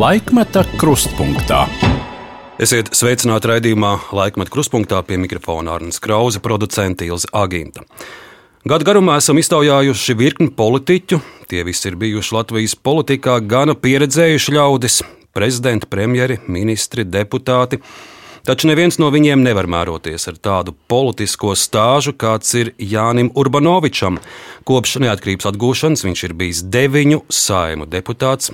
Laikmeta krustpunktā. Esiet sveicināti raidījumā Laikmeta krustpunktā pie mikrofona Arnēs Krause, producents Ilza Agīnta. Gadu garumā esam iztaujājuši virkni politiķu. Tie visi ir bijuši Latvijas politikā gana pieredzējuši ļaudis - prezidenti, premjeri, ministri, deputāti. Taču neviens no viņiem nevar mēroties ar tādu politisko stāžu, kāds ir Jānim Urbanovičam. Kopš neatkarības atgūšanas viņš ir bijis deviņu saimu deputāts.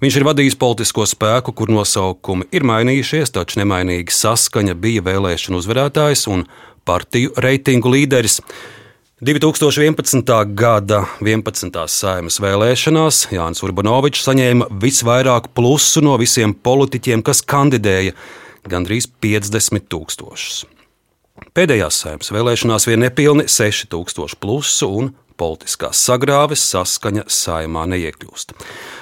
Viņš ir vadījis politisko spēku, kur nosaukumi ir mainījušies, taču nemainīgi saskaņa bija vēlēšanu uzvarētājs un partiju reitingu līderis. 2011. gada 11. saimas vēlēšanās Jānis Urbanovičs saņēma visvairāk plusu no visiem politiķiem, kas kandidēja - gandrīz 50 tūkstošus. Pēdējās saimas vēlēšanās vien nepilni 6000 plusu un politiskās sagrāves saskaņa saimā neiekļūst.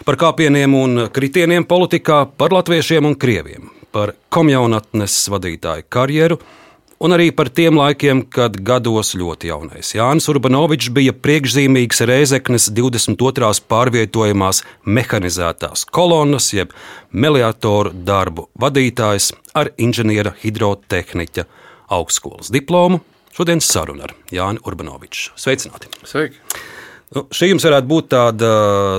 Par kāpieniem un kritieniem politikā, par latviešiem un krieviem, par komjaunatnes vadītāju karjeru un arī par tiem laikiem, kad gados ļoti jaunais Jānis Urbanovičs bija priekšzīmīgs Reizeknes 22. pārvietojamās mehanizētās kolonnas, jeb meliatoru darbu vadītājs ar inženiera hidrotehniķa augstskolas diplomu. Šodienas saruna ar Jānu Urbanoviču. Sveicināti! Sveiki! Nu, šī jums varētu būt tāda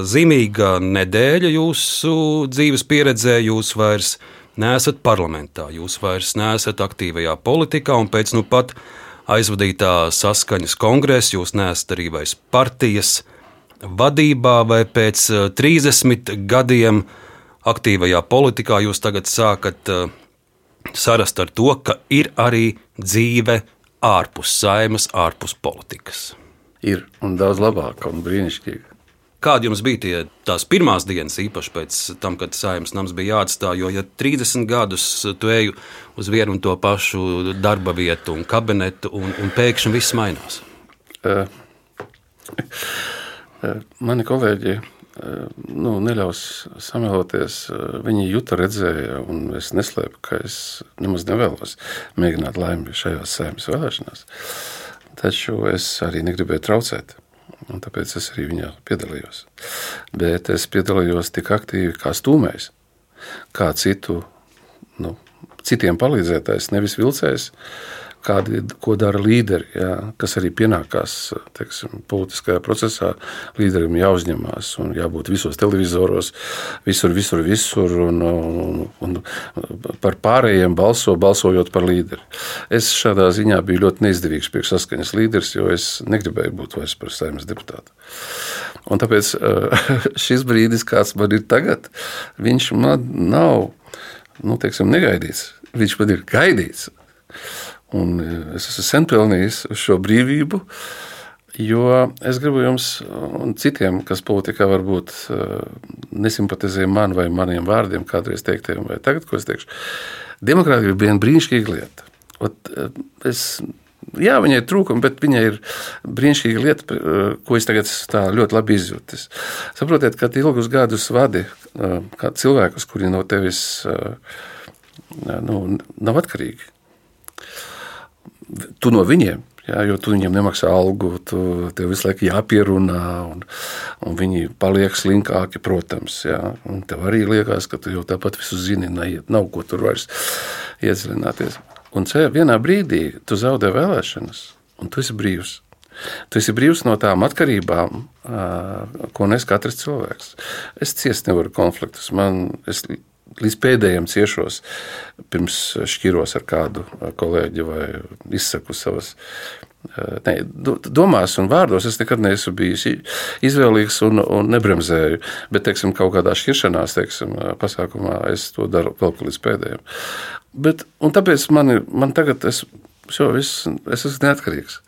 zīmīga nedēļa jūsu dzīves pieredzē. Jūs vairs neesat parlamentā, jūs vairs neesat aktīvajā politikā, un pēc nu pat aizvadītā saskaņas kongresa jūs neesat arī vairs partijas vadībā, vai pēc 30 gadiem aktīvajā politikā jūs tagad sākat sarast ar to, ka ir arī dzīve ārpus saimas, ārpus politikas. Ir un daudz labāka un brīnišķīga. Kādi jums bija tie, tās pirmās dienas, īpaši pēc tam, kad saimnes nams bija jāatstāj? Jo, ja 30 gadus tu ej uz vienu un to pašu darba vietu un kabinetu, un, un pēkšņi viss mainās. Uh, mani kolēģi uh, nu, neļaus sameloties. Viņi juta, redzēja, un es neslēpu, ka es nemaz nevēlos mēģināt laimi šajās saimnes vēlēšanās. Taču es arī negribēju traucēt. Un tāpēc es arī viņā piedalījos. Bet es piedalījos tik aktīvi kā stūmējs, kā citu, nu, citiem palīdzētājs, nevis vilcējs kādi, ko dara līderi, jā, kas arī pienākās teiksim, politiskajā procesā. Līderim jāuzņemās un jābūt visos televizoros, visur, visur, visur. Un, un, un par pārējiem balso, balsojot par līderi. Es šādā ziņā biju ļoti neizdevīgs priekš saskaņas līderis, jo es negribēju būt vairs par saimnes deputātu. Un tāpēc šis brīdis, kāds man ir tagad, viņš man nav nu, teiksim, negaidīts. Viņš man ir gaidīts. Un e, es esmu sen pelnījis šo brīvību, jo es gribu jums un citiem, kas politikā varbūt e, nesimpatizē man vai maniem vārdiem, kādreiz teiktiem, vai tagad, ko es teikšu. Demokrātija ir viena brīnišķīga lieta. Ot, es, jā, viņai ir trūkumi, bet viņai ir brīnišķīga lieta, ko es tagad ļoti labi izjūtu. Saprotiet, ka ilgus gadus vadi cilvēkus, kuri no tevis nu, nav atkarīgi tu no viņiem. Jā, jo tu viņiem nemaksā algu, tu, tev visu laiku jāpierunā, un, un viņi paliek slinkāki, protams. Jā, un tev arī liekas, ka tu jau tāpat visu zini, neiet, nav ko tur vairs iedziļināties. Un vienā brīdī tu zaudē vēlēšanas, un tu esi brīvs. Tu esi brīvs no tām atkarībām, ko nes katrs cilvēks. Es ciest nevaru konfliktus. Man, es līdz pēdējiem ciešos, pirms šķiros ar kādu kolēģi vai izsaku savas. Eh, ne, domās un vārdos es nekad neesmu bijis izvēlīgs un, un nebremzēju. Bet, teiksim, kaut kādā šķiršanās, teiksim, pasākumā es to daru vēl līdz pēdējiem. Bet, tāpēc man, ir, man tagad es, šo, es, es esmu neatkarīgs.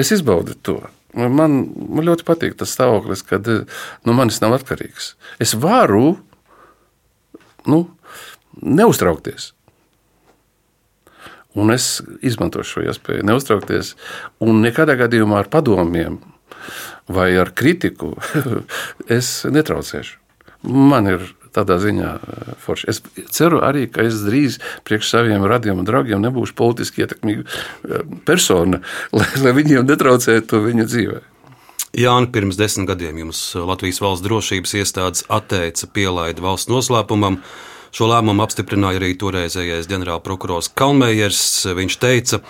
Es izbaudu to. Man, man ļoti patīk tas stāvoklis, kad no nu, manis nav atkarīgs. Es varu nu, neuztraukties. Un es izmantošu šo iespēju neuztraukties, un nekādā gadījumā ar padomiem vai ar kritiku es netraucēšu. Man ir tādā ziņā eh, forši. Es ceru arī, ka es drīz priekš saviem radiem un draugiem nebūšu politiski ietekmīga eh, persona, lai, lai viņiem netraucētu viņu dzīvē. Jāni, pirms desmit gadiem jums Latvijas valsts drošības iestādes atteica pielaidi valsts noslēpumam. Šo lēmumu apstiprināja arī toreizējais ģenerālprokurors Kalmējers. Viņš teica,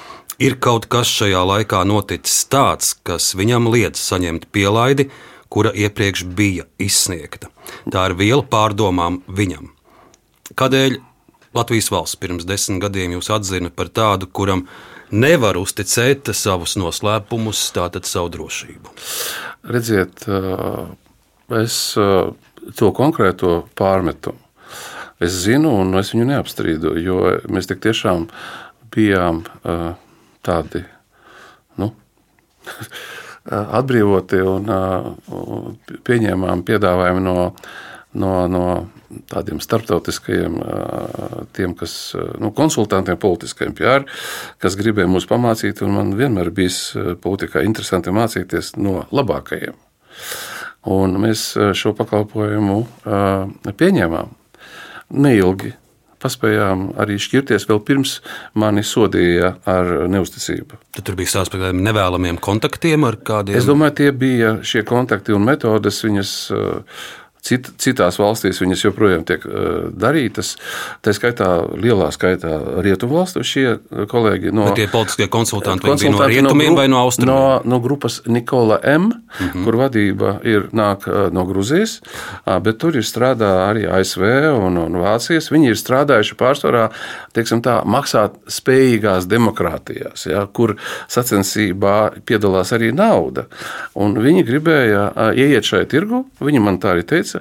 ir kaut kas šajā laikā noticis tāds, kas viņam liedz saņemt pielaidi, kura iepriekš bija izsniegta. Tā ir viela pārdomām viņam. Kādēļ Latvijas valsts pirms desmit gadiem jūs atzina par tādu, kuram nevar uzticēt savus noslēpumus, tātad savu drošību? Redziet, es to konkrēto pārmetumu es zinu, un es viņu neapstrīdu, jo mēs tiešām bijām tādi nu, atbrīvoti un pieņēmām piedāvājumu no, no, no tādiem starptautiskajiem tiem, kas, nu, konsultantiem, politiskajiem PR, kas gribēja mūs pamācīt. Man vienmēr bijis politikā interesanti mācīties no labākajiem. Un mēs šo pakalpojumu pieņēmām neilgi. Paspējām arī šķirties vēl pirms mani sodīja ar neusticību. Tad tur bija stāsts par kādiem nevēlamiem kontaktiem ar kādiem? Es domāju, tie bija šie kontakti un metodes. Viņas uh, Cit, citās valstīs viņas joprojām tiek uh, darītas. Tā skaitā, lielā skaitā rietumu valstu šie kolēģi no Bet tie politiskie konsultanti, konsultanti no rietumiem no, vai no austrumiem? No, no grupas Nikola M, mm -hmm. kur vadība ir nāk no Gruzijas, bet tur ir strādā arī ASV un, un Vācijas. Viņi ir strādājuši pārsvarā, teiksim tā, maksāt spējīgās demokrātijās, ja, kur sacensībā piedalās arī nauda. Un viņi gribēja ieiet šajā tirgu, viņi man tā arī teica, teica,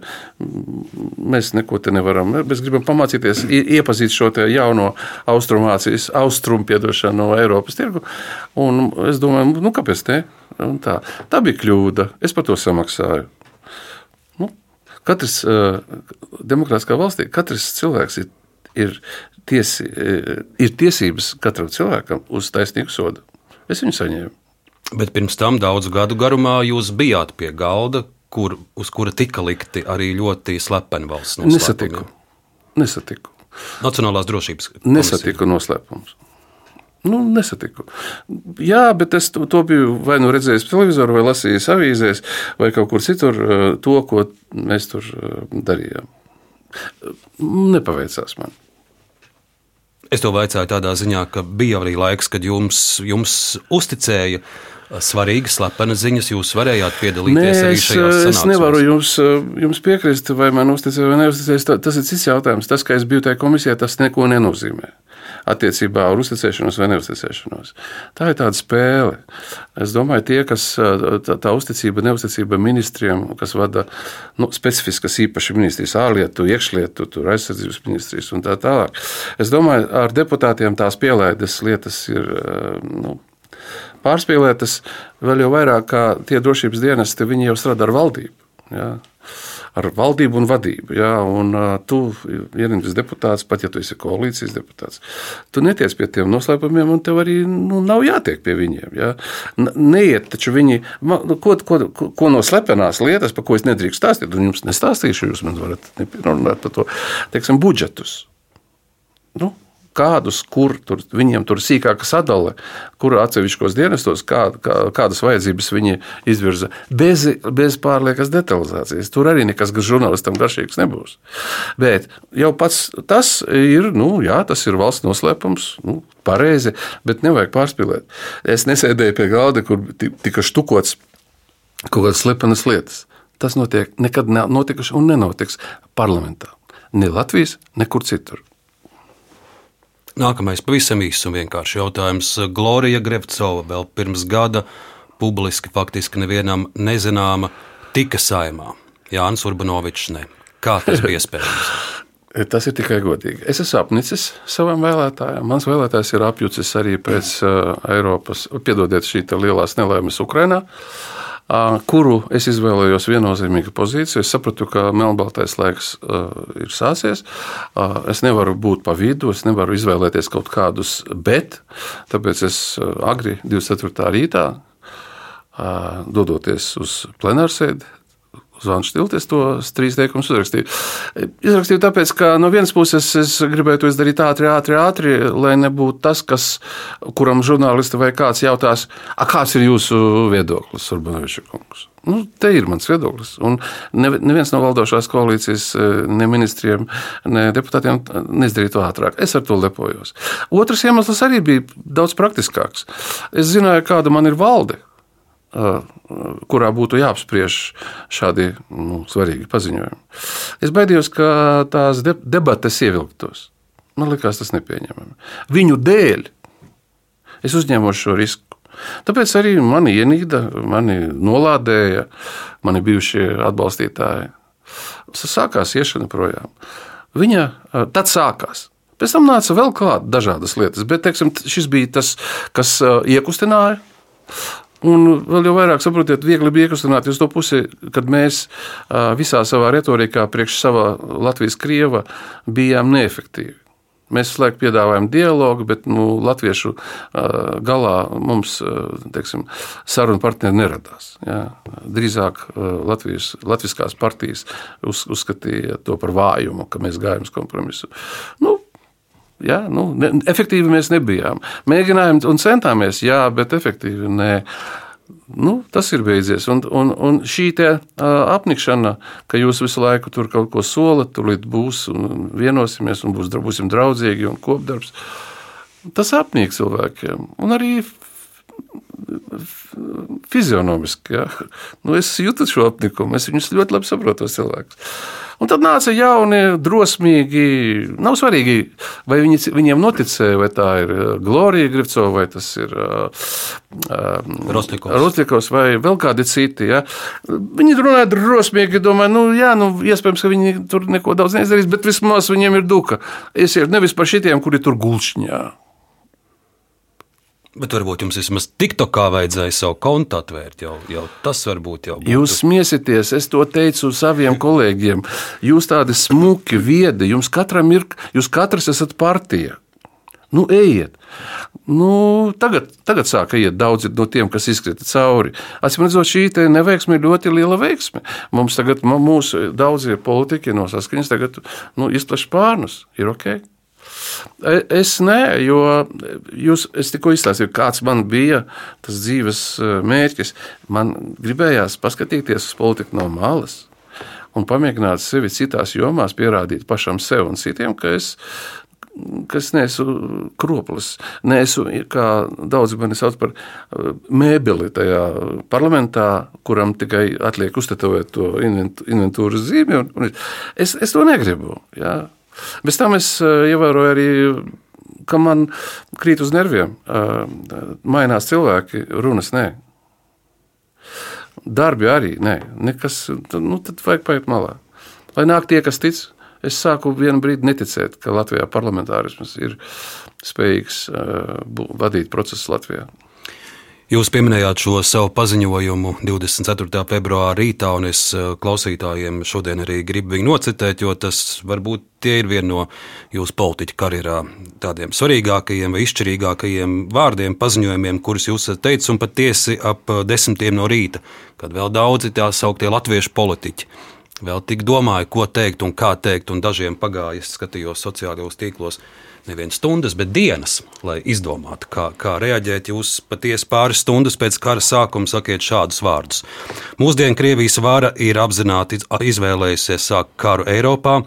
mēs neko te nevaram. Mēs gribam pamācīties, iepazīt šo jauno austrumācijas, austrumu piedošanu no Eiropas tirgu. Un es domāju, nu, kāpēc ne? Un tā. tā bija kļūda. Es par to samaksāju. Nu, katrs uh, demokrātiskā valstī, katrs cilvēks ir, ir, tiesi, ir tiesības katram cilvēkam uz taisnīgu sodu. Es viņu saņēmu. Bet pirms tam daudzu gadu garumā jūs bijāt pie galda, kur, uz kura tika likti arī ļoti slepeni valsts noslēpumi. Nesatiku. Nesatiku. Nacionālās drošības. Komisija. Nesatiku noslēpumus. Nu, nesatiku. Jā, bet es to, to biju vai nu redzējis televizorā, vai lasījis avīzēs, vai kaut kur citur, eh, to, ko mēs tur eh, darījām. Nepaveicās man. Es to vaicāju tādā ziņā, ka bija arī laiks, kad jums, jums uzticēja uh, svarīgas slepenas ziņas, jūs varējāt piedalīties Nē, arī šajās sanāksmēs? Es nevaru jums, jums piekrist, vai man uzticēja vai neuzticēja. Tas ir cits jautājums. Tas, ka es biju tajā komisijā, tas neko nenozīmē attiecībā uz uzticēšanos vai neuzticēšanos. Tā ir tāda spēle. Es domāju, tie, kas tā, tā uzticība, neuzticība ministriem, kas vada nu, specifiskas īpaši ministrijas, ārlietu, iekšlietu, aizsardzības ministrijas un tā tālāk. Es domāju, ar deputātiem tās pielaides lietas ir. Nu, pārspīlētas, vēl jau vairāk kā tie drošības dienesti, viņi jau strādā ar valdību. Jā. Ar valdību un vadību. Jā, un tu, ierindis deputāts, pat ja tu esi koalīcijas deputāts, tu netiec pie tiem noslēpumiem, un tev arī nu, nav jātiek pie viņiem. Jā. Neiet, taču viņi, nu, ko, ko, ko no slepenās lietas, par ko es nedrīkstu stāstīt, un jums nestāstīšu, jūs man varat runāt par to, teiksim, budžetus. Nu, kādus, kur tur, viņiem tur sīkāka sadale, kur atsevišķos dienestos, kā, kā, kādas vajadzības viņi izvirza. Bez, bez pārliekas detalizācijas. Tur arī nekas žurnālistam garšīgs nebūs. Bet jau pats tas ir, nu, jā, tas ir valsts noslēpums. Nu, Pareizi, bet nevajag pārspīlēt. Es nesēdēju pie galda, kur tika štukots kaut kādas slepenas lietas. Tas notiek, nekad nav notikuši un nenotiks parlamentā. Ne Latvijas, nekur citur. Nākamais pavisam īsts un vienkāršs jautājums. Glorija Grevcova vēl pirms gada publiski faktiski nevienam nezināma tika saimā. Jānis Urbanovičs ne. Kā tas bija iespējams? Tas ir tikai godīgi. Es esmu apnicis savam vēlētājam. Mans vēlētājs ir apjucis arī pēc uh, Eiropas, piedodiet, šī lielās nelaimes Ukrajinā. Uh, kuru es izvēlējos viennozīmīgu pozīciju. Es sapratu, ka melnbaltais laiks ir sācies. Es nevaru būt pa vidu, es nevaru izvēlēties kaut kādus, bet tāpēc es agri 24. rītā, dodoties uz plenārsēdi, Zvans Stiltis tos trīs teikumus uzrakstīju. Izrakstīju tāpēc, ka no vienas puses es gribēju to izdarīt ātri, ātri, ātri, lai nebūtu tas, kas, kuram žurnālisti vai kāds jautās, kāds ir jūsu viedoklis, Urbanoviča kungs. Nu, te ir mans viedoklis. Un neviens no valdošās koalīcijas, ne ministriem, ne deputātiem neizdarīja to ātrāk. Es ar to lepojos. Otrs iemesls arī bija daudz praktiskāks. Es zināju, kāda man ir valde kurā būtu jāapspriež šādi nu, svarīgi paziņojumi. Es baidījos, ka tās debates ievilktos. Man liekas, tas nepieņemami. Viņu dēļ es uzņēmu šo risku. Tāpēc arī mani ienīda, mani nolādēja, mani bijušie atbalstītāji. Sākās iešana projām. Viņa tad sākās. Pēc tam nāca vēl kāda dažādas lietas, bet teiksim, šis bija tas, kas iekustināja Un vēl jau vairāk saprotiet, viegli bija iekustināt uz to pusi, kad mēs visā savā retorikā priekš sava Latvijas krieva bijām neefektīvi. Mēs visu laiku piedāvājam dialogu, bet nu, latviešu galā mums teiksim, sarunu partneri neradās. Jā. Drīzāk Latvijas, Latvijas partijas uz, uzskatīja to par vājumu, ka mēs gājam uz kompromisu. Nu, Ja, nu, ne, efektīvi mēs nebijām. Mēģinājām un centāmies, jā, bet efektīvi nē. Nu, tas ir beidzies. Un, un, un šī te, uh, apnikšana, ka jūs visu laiku tur kaut ko solat, tur būs un vienosimies un būs, būsim draudzīgi un kopdarbs. Tas apnīk cilvēkiem. Un arī fizionomiski. Ja. Nu, es jūtu šo apnikumu, es viņus ļoti labi saprotu, tos cilvēkus. Un tad nāca jauni, drosmīgi. Nav svarīgi, vai viņi, viņiem noticēja, vai tā ir uh, Glorija Grifcova, vai tas ir uh, uh, Rostlikovs, vai vēl kādi citi. Ja. Viņi runāja drosmīgi, domāju, nu, jā, nu, iespējams, ka viņi tur neko daudz neizdarīs, bet vismaz viņiem ir duka. Esiet nevis par šitiem, kuri tur gulšņā. Bet varbūt jums vismaz TikTokā vajadzēja savu kontu atvērt. Jau, jau tas varbūt jau būtu. Jūs smieties, es to teicu saviem kolēģiem. Jūs tādi smuki, viedi, jums katram ir, jūs katrs esat partija. Nu, ejiet. Nu, tagad, tagad sāk iet daudzi no tiem, kas izkrita cauri. Atcīm redzot, šī neveiksme ir ļoti liela veiksme. Mums tagad, mūsu daudzie politiķi no saskaņas, tagad nu, izpleš pārnus. Ir ok. Es nē, jo jūs, es tikko izstāstīju, kāds man bija tas dzīves e, mērķis. Man gribējās paskatīties uz politiku no malas un pamēģināt sevi citās jomās, pierādīt pašam sev un citiem, ka es ka es neesmu kroplis. Neesmu, kā daudzi mani sauc par e, mēbeli tajā parlamentā, kuram tikai atliek uztetovēt to inventūras zīmi. Es, es to negribu. Jā. Bez tam es eh, ievēroju arī ka man krīt uz nerviem. Eh, mainās cilvēki, runas nē. Darbi arī nē. Nekas, nu, tad vajag paiet malā. Lai nāk tie, kas tic, es sāku vienu brīdi neticēt, ka Latvijā parlamentārisms ir spējīgs uh, vadīt procesus Latvijā. Jūs pieminējāt šo savu paziņojumu 24. februāra rītā, un es eh, klausītājiem šodien arī gribu viņu nocitēt, jo tas varbūt tie ir viena no jūsu politiķa karjerā tādiem svarīgākajiem vai izšķirīgākajiem vārdiem, paziņojumiem, kurus jūs esat teicis, un patiesi ap eh, desmitiem no rīta, kad vēl daudzi tā sauktie latviešu politiķi vēl tik domāju, ko teikt un kā teikt, un dažiem pagāja, es skatījos sociālajos tīklos nevienu stundas, bet dienas, lai izdomātu, kā, kā reaģēt. Jūs patiesi pāris stundas pēc kara sākuma sakiet šādus vārdus. Mūsdienu Krievijas vara ir apzināti izvēlējusies sākt karu Eiropā.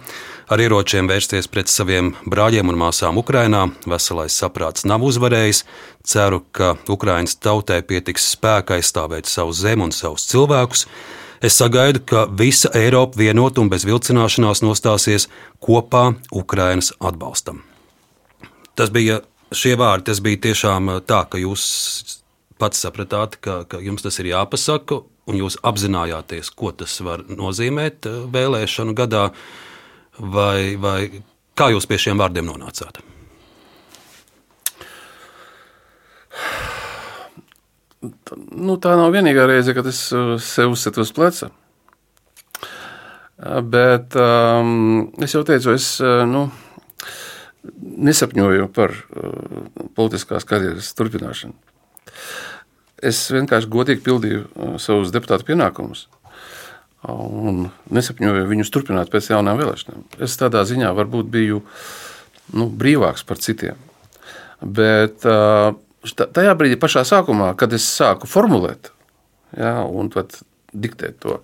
Ar ieročiem vērsties pret saviem brāļiem un māsām Ukrajinā. Veselais saprāts nav uzvarējis. Ceru, ka Ukraiņas tautai pietiks spēka aizstāvēt savu zemi un savus cilvēkus. Es sagaidu, ka visa Eiropa vienot un bez vilcināšanās nostāsies kopā Ukrainas atbalstam. Tas bija šie vārdi, tas bija tiešām uh, tā, ka jūs pats sapratāt, ka, ka jums tas ir jāpasaka, un jūs apzinājāties, ko tas var nozīmēt uh, vēlēšanu gadā, vai, vai kā jūs pie šiem vārdiem nonācāt? Nu, tā nav vienīgā reize, kad es uh, sev uzsveru uz pleca. Bet um, es jau teicu, es. Nu, nesapņoju par uh, politiskās karjeras turpināšanu. Es vienkārši godīgi pildīju uh, savus deputātu pienākumus. un nesapņoju viņus turpināt pēc jaunām vēlēšanām. Es tādā ziņā varbūt biju nu, brīvāks par citiem. Bet tajā brīdī, pašā sākumā, kad es sāku formulēt ja, un diktēt to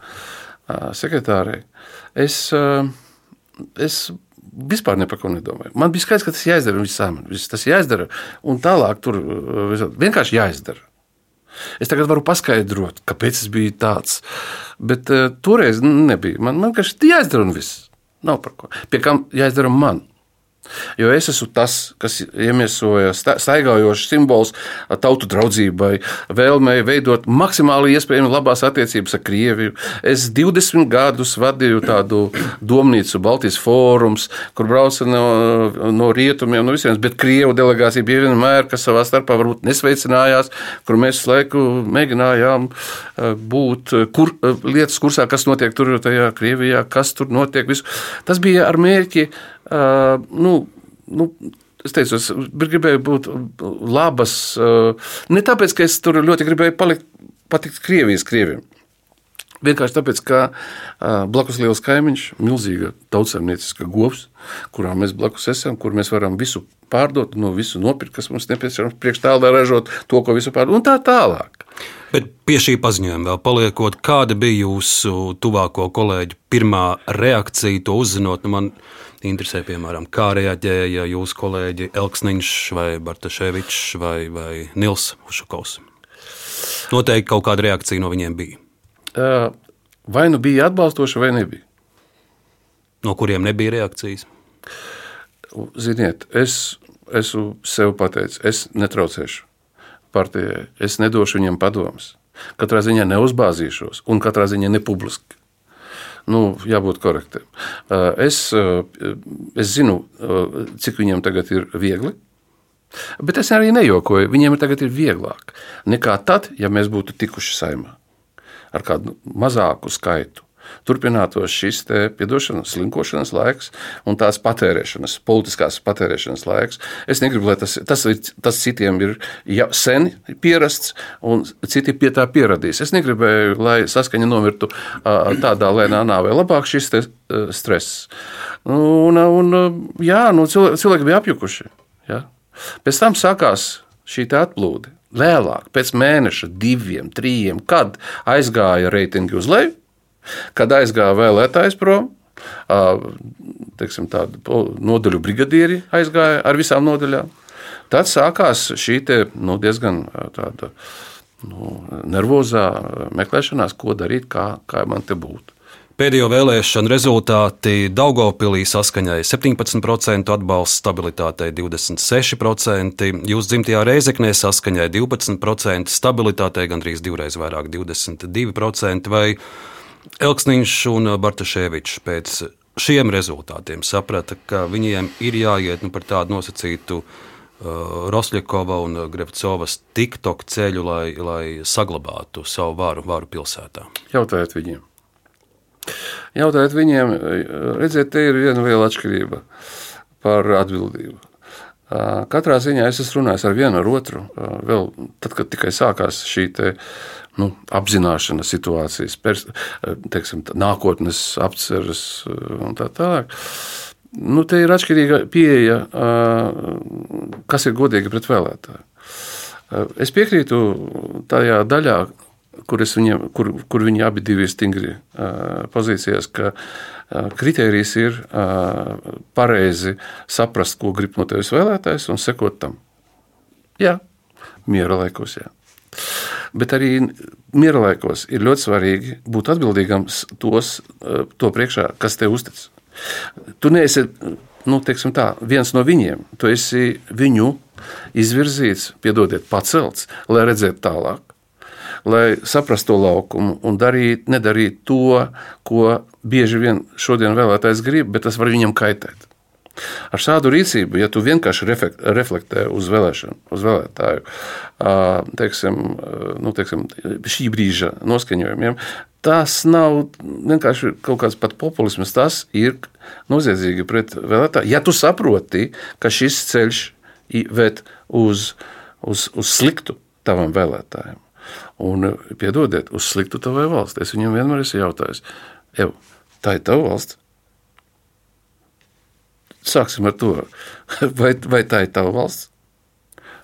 sekretārei, es, es vispār ne par ko nedomāju. Man bija skaidrs, ka tas jāizdara saimē. Tas jāizdara un tālāk tur vienkārši jāizdara. Es tagad varu paskaidrot, kāpēc es biju tāds. Bet uh, toreiz nebija. Man vienkārši jāizdara un viss. Nav par ko. Pie kam jāizdara man. Jo es esmu tas, kas iemiesoja staigājošs simbols tautu draudzībai, vēlmei veidot maksimāli iespējami labās attiecības ar Krieviju. Es 20 gadus vadīju tādu domnīcu, Baltijas fórums, kur brauca no, no rietumiem, no visiem, bet Krievu delegācija bija vienmēr, kas savā starpā varbūt nesveicinājās, kur mēs laiku mēģinājām būt kur, lietas kursā, kas notiek tur tajā Krievijā, kas tur notiek. Visu. Tas bija ar mērķi Uh, nu, nu, es teicu, es gribēju būt labas. Ne tāpēc, ka es tur ļoti gribēju palikt, patikt Krievijas krieviem. Vienkārši tāpēc, ka blakus liels kaimiņš, milzīga tautsēmnieciska govs, kurā mēs blakus esam, kur mēs varam visu pārdot, no visu nopirkt, kas mums nepieciešams, priekšstāvā ražot to, ko visu pārdot, un tā tālāk. Bet pie šī paziņojuma vēl paliekot, kāda bija jūsu tuvāko kolēģu pirmā reakcija to uzzinot? Nu, man interesē, piemēram, kā reaģēja jūsu kolēģi Elksniņš vai Bartaševičs vai, vai Nils Ušakovs. Noteikti kaut kāda reakcija no viņiem bija. Vai nu bija atbalstoša, vai nebija? No kuriem nebija reakcijas? Ziniet, es esmu sev pateicis, es netraucēšu partijai, es nedošu viņiem padomus. Katrā ziņā neuzbāzīšos, un katrā ziņā nepubliski nu, jābūt korektiem. Es, es zinu, cik viņiem tagad ir viegli. Bet es arī nejokoju. Viņiem tagad ir vieglāk nekā tad, ja mēs būtu tikuši saimā ar kādu mazāku skaitu turpinātos šis piedošanas, slinkošanas laiks un tās patērēšanas, politiskās patērēšanas laiks. Es negribu, lai tas, tas, tas citiem ir ja, sen pierasts, un citi pie tā pieradīs. Es negribēju, lai saskaņa nomirtu tādā lēnā nāvē. Labāk šis stress. Un, un, jā, nu, cilvēki bija apjukuši. Ja? Pēc tam sākās šī atplūde. Vēlāk, pēc mēneša, diviem, trim, kad aizgāja reitingi uz leju, Kad aizgāja vēlētājs prom, teiksim, nodaļu brigadieri aizgāja ar visām nodaļām. Tad sākās šī te, nu, diezgan tāda nu, nervozā meklēšanās, ko darīt, kā, kā man te būtu. Pēdējo vēlēšanu rezultāti Daugopilī saskaņai 17%, atbalsts stabilitātei 26%, jūs dzimtajā Reizeknē saskaņai 12%, stabilitātei gandrīz divreiz vairāk - 22%, vai Elksniņš un Bartaševičs pēc šiem rezultātiem saprata, ka viņiem ir jāiet nu, par tādu nosacītu uh, Rosļakova un Grevcovas TikTok ceļu, lai, lai saglabātu savu varu, varu pilsētā. Jautājiet viņiem. Jautājiet viņiem, redziet, te ir viena liela atšķirība par atbildību. Katrā ziņā es esmu runājis ar vienu ar otru. Vēl tad, kad tikai sākās šī nu, apzināšana situācijas, pers, teiksim, nākotnes apceres un tā tālāk. Nu, te ir atšķirīga pieeja, kas ir godīgi pret vēlētāju. Es piekrītu tajā daļā, kur, viņiem, kur, kur viņi abi ir stingri pozīcijās, ka kritērijs ir pareizi saprast, ko grib no tevis vēlētājs un sekot tam. Jā, miera laikos. Jā. Bet arī miera laikos ir ļoti svarīgi būt atbildīgam tos, to priekšā, kas te uztic. Tu neesi nu, tā, viens no viņiem, tu esi viņu izvirzīts, piedodiet, pacelts, lai redzētu tālāk lai saprastu to laukumu un darīt, nedarīt to, ko bieži vien šodien vēlētājs grib, bet tas var viņam kaitēt. Ar šādu rīcību, ja tu vienkārši reflektē uz, vēlēšanu, uz vēlētāju, teiksim, nu, teiksim, šī brīža noskaņojumiem, tas nav vienkārši kaut kāds pat populisms. Tas ir noziedzīgi pret vēlētāju. Ja tu saproti, ka šis ceļš ved uz, uz, uz sliktu tavam vēlētājam, Un, piedodiet, uz sliktu tavai valsts. Es viņam vienmēr esmu jautājis, Ev, tā ir tava valsts. Sāksim ar to. Vai, vai tā ir tava valsts?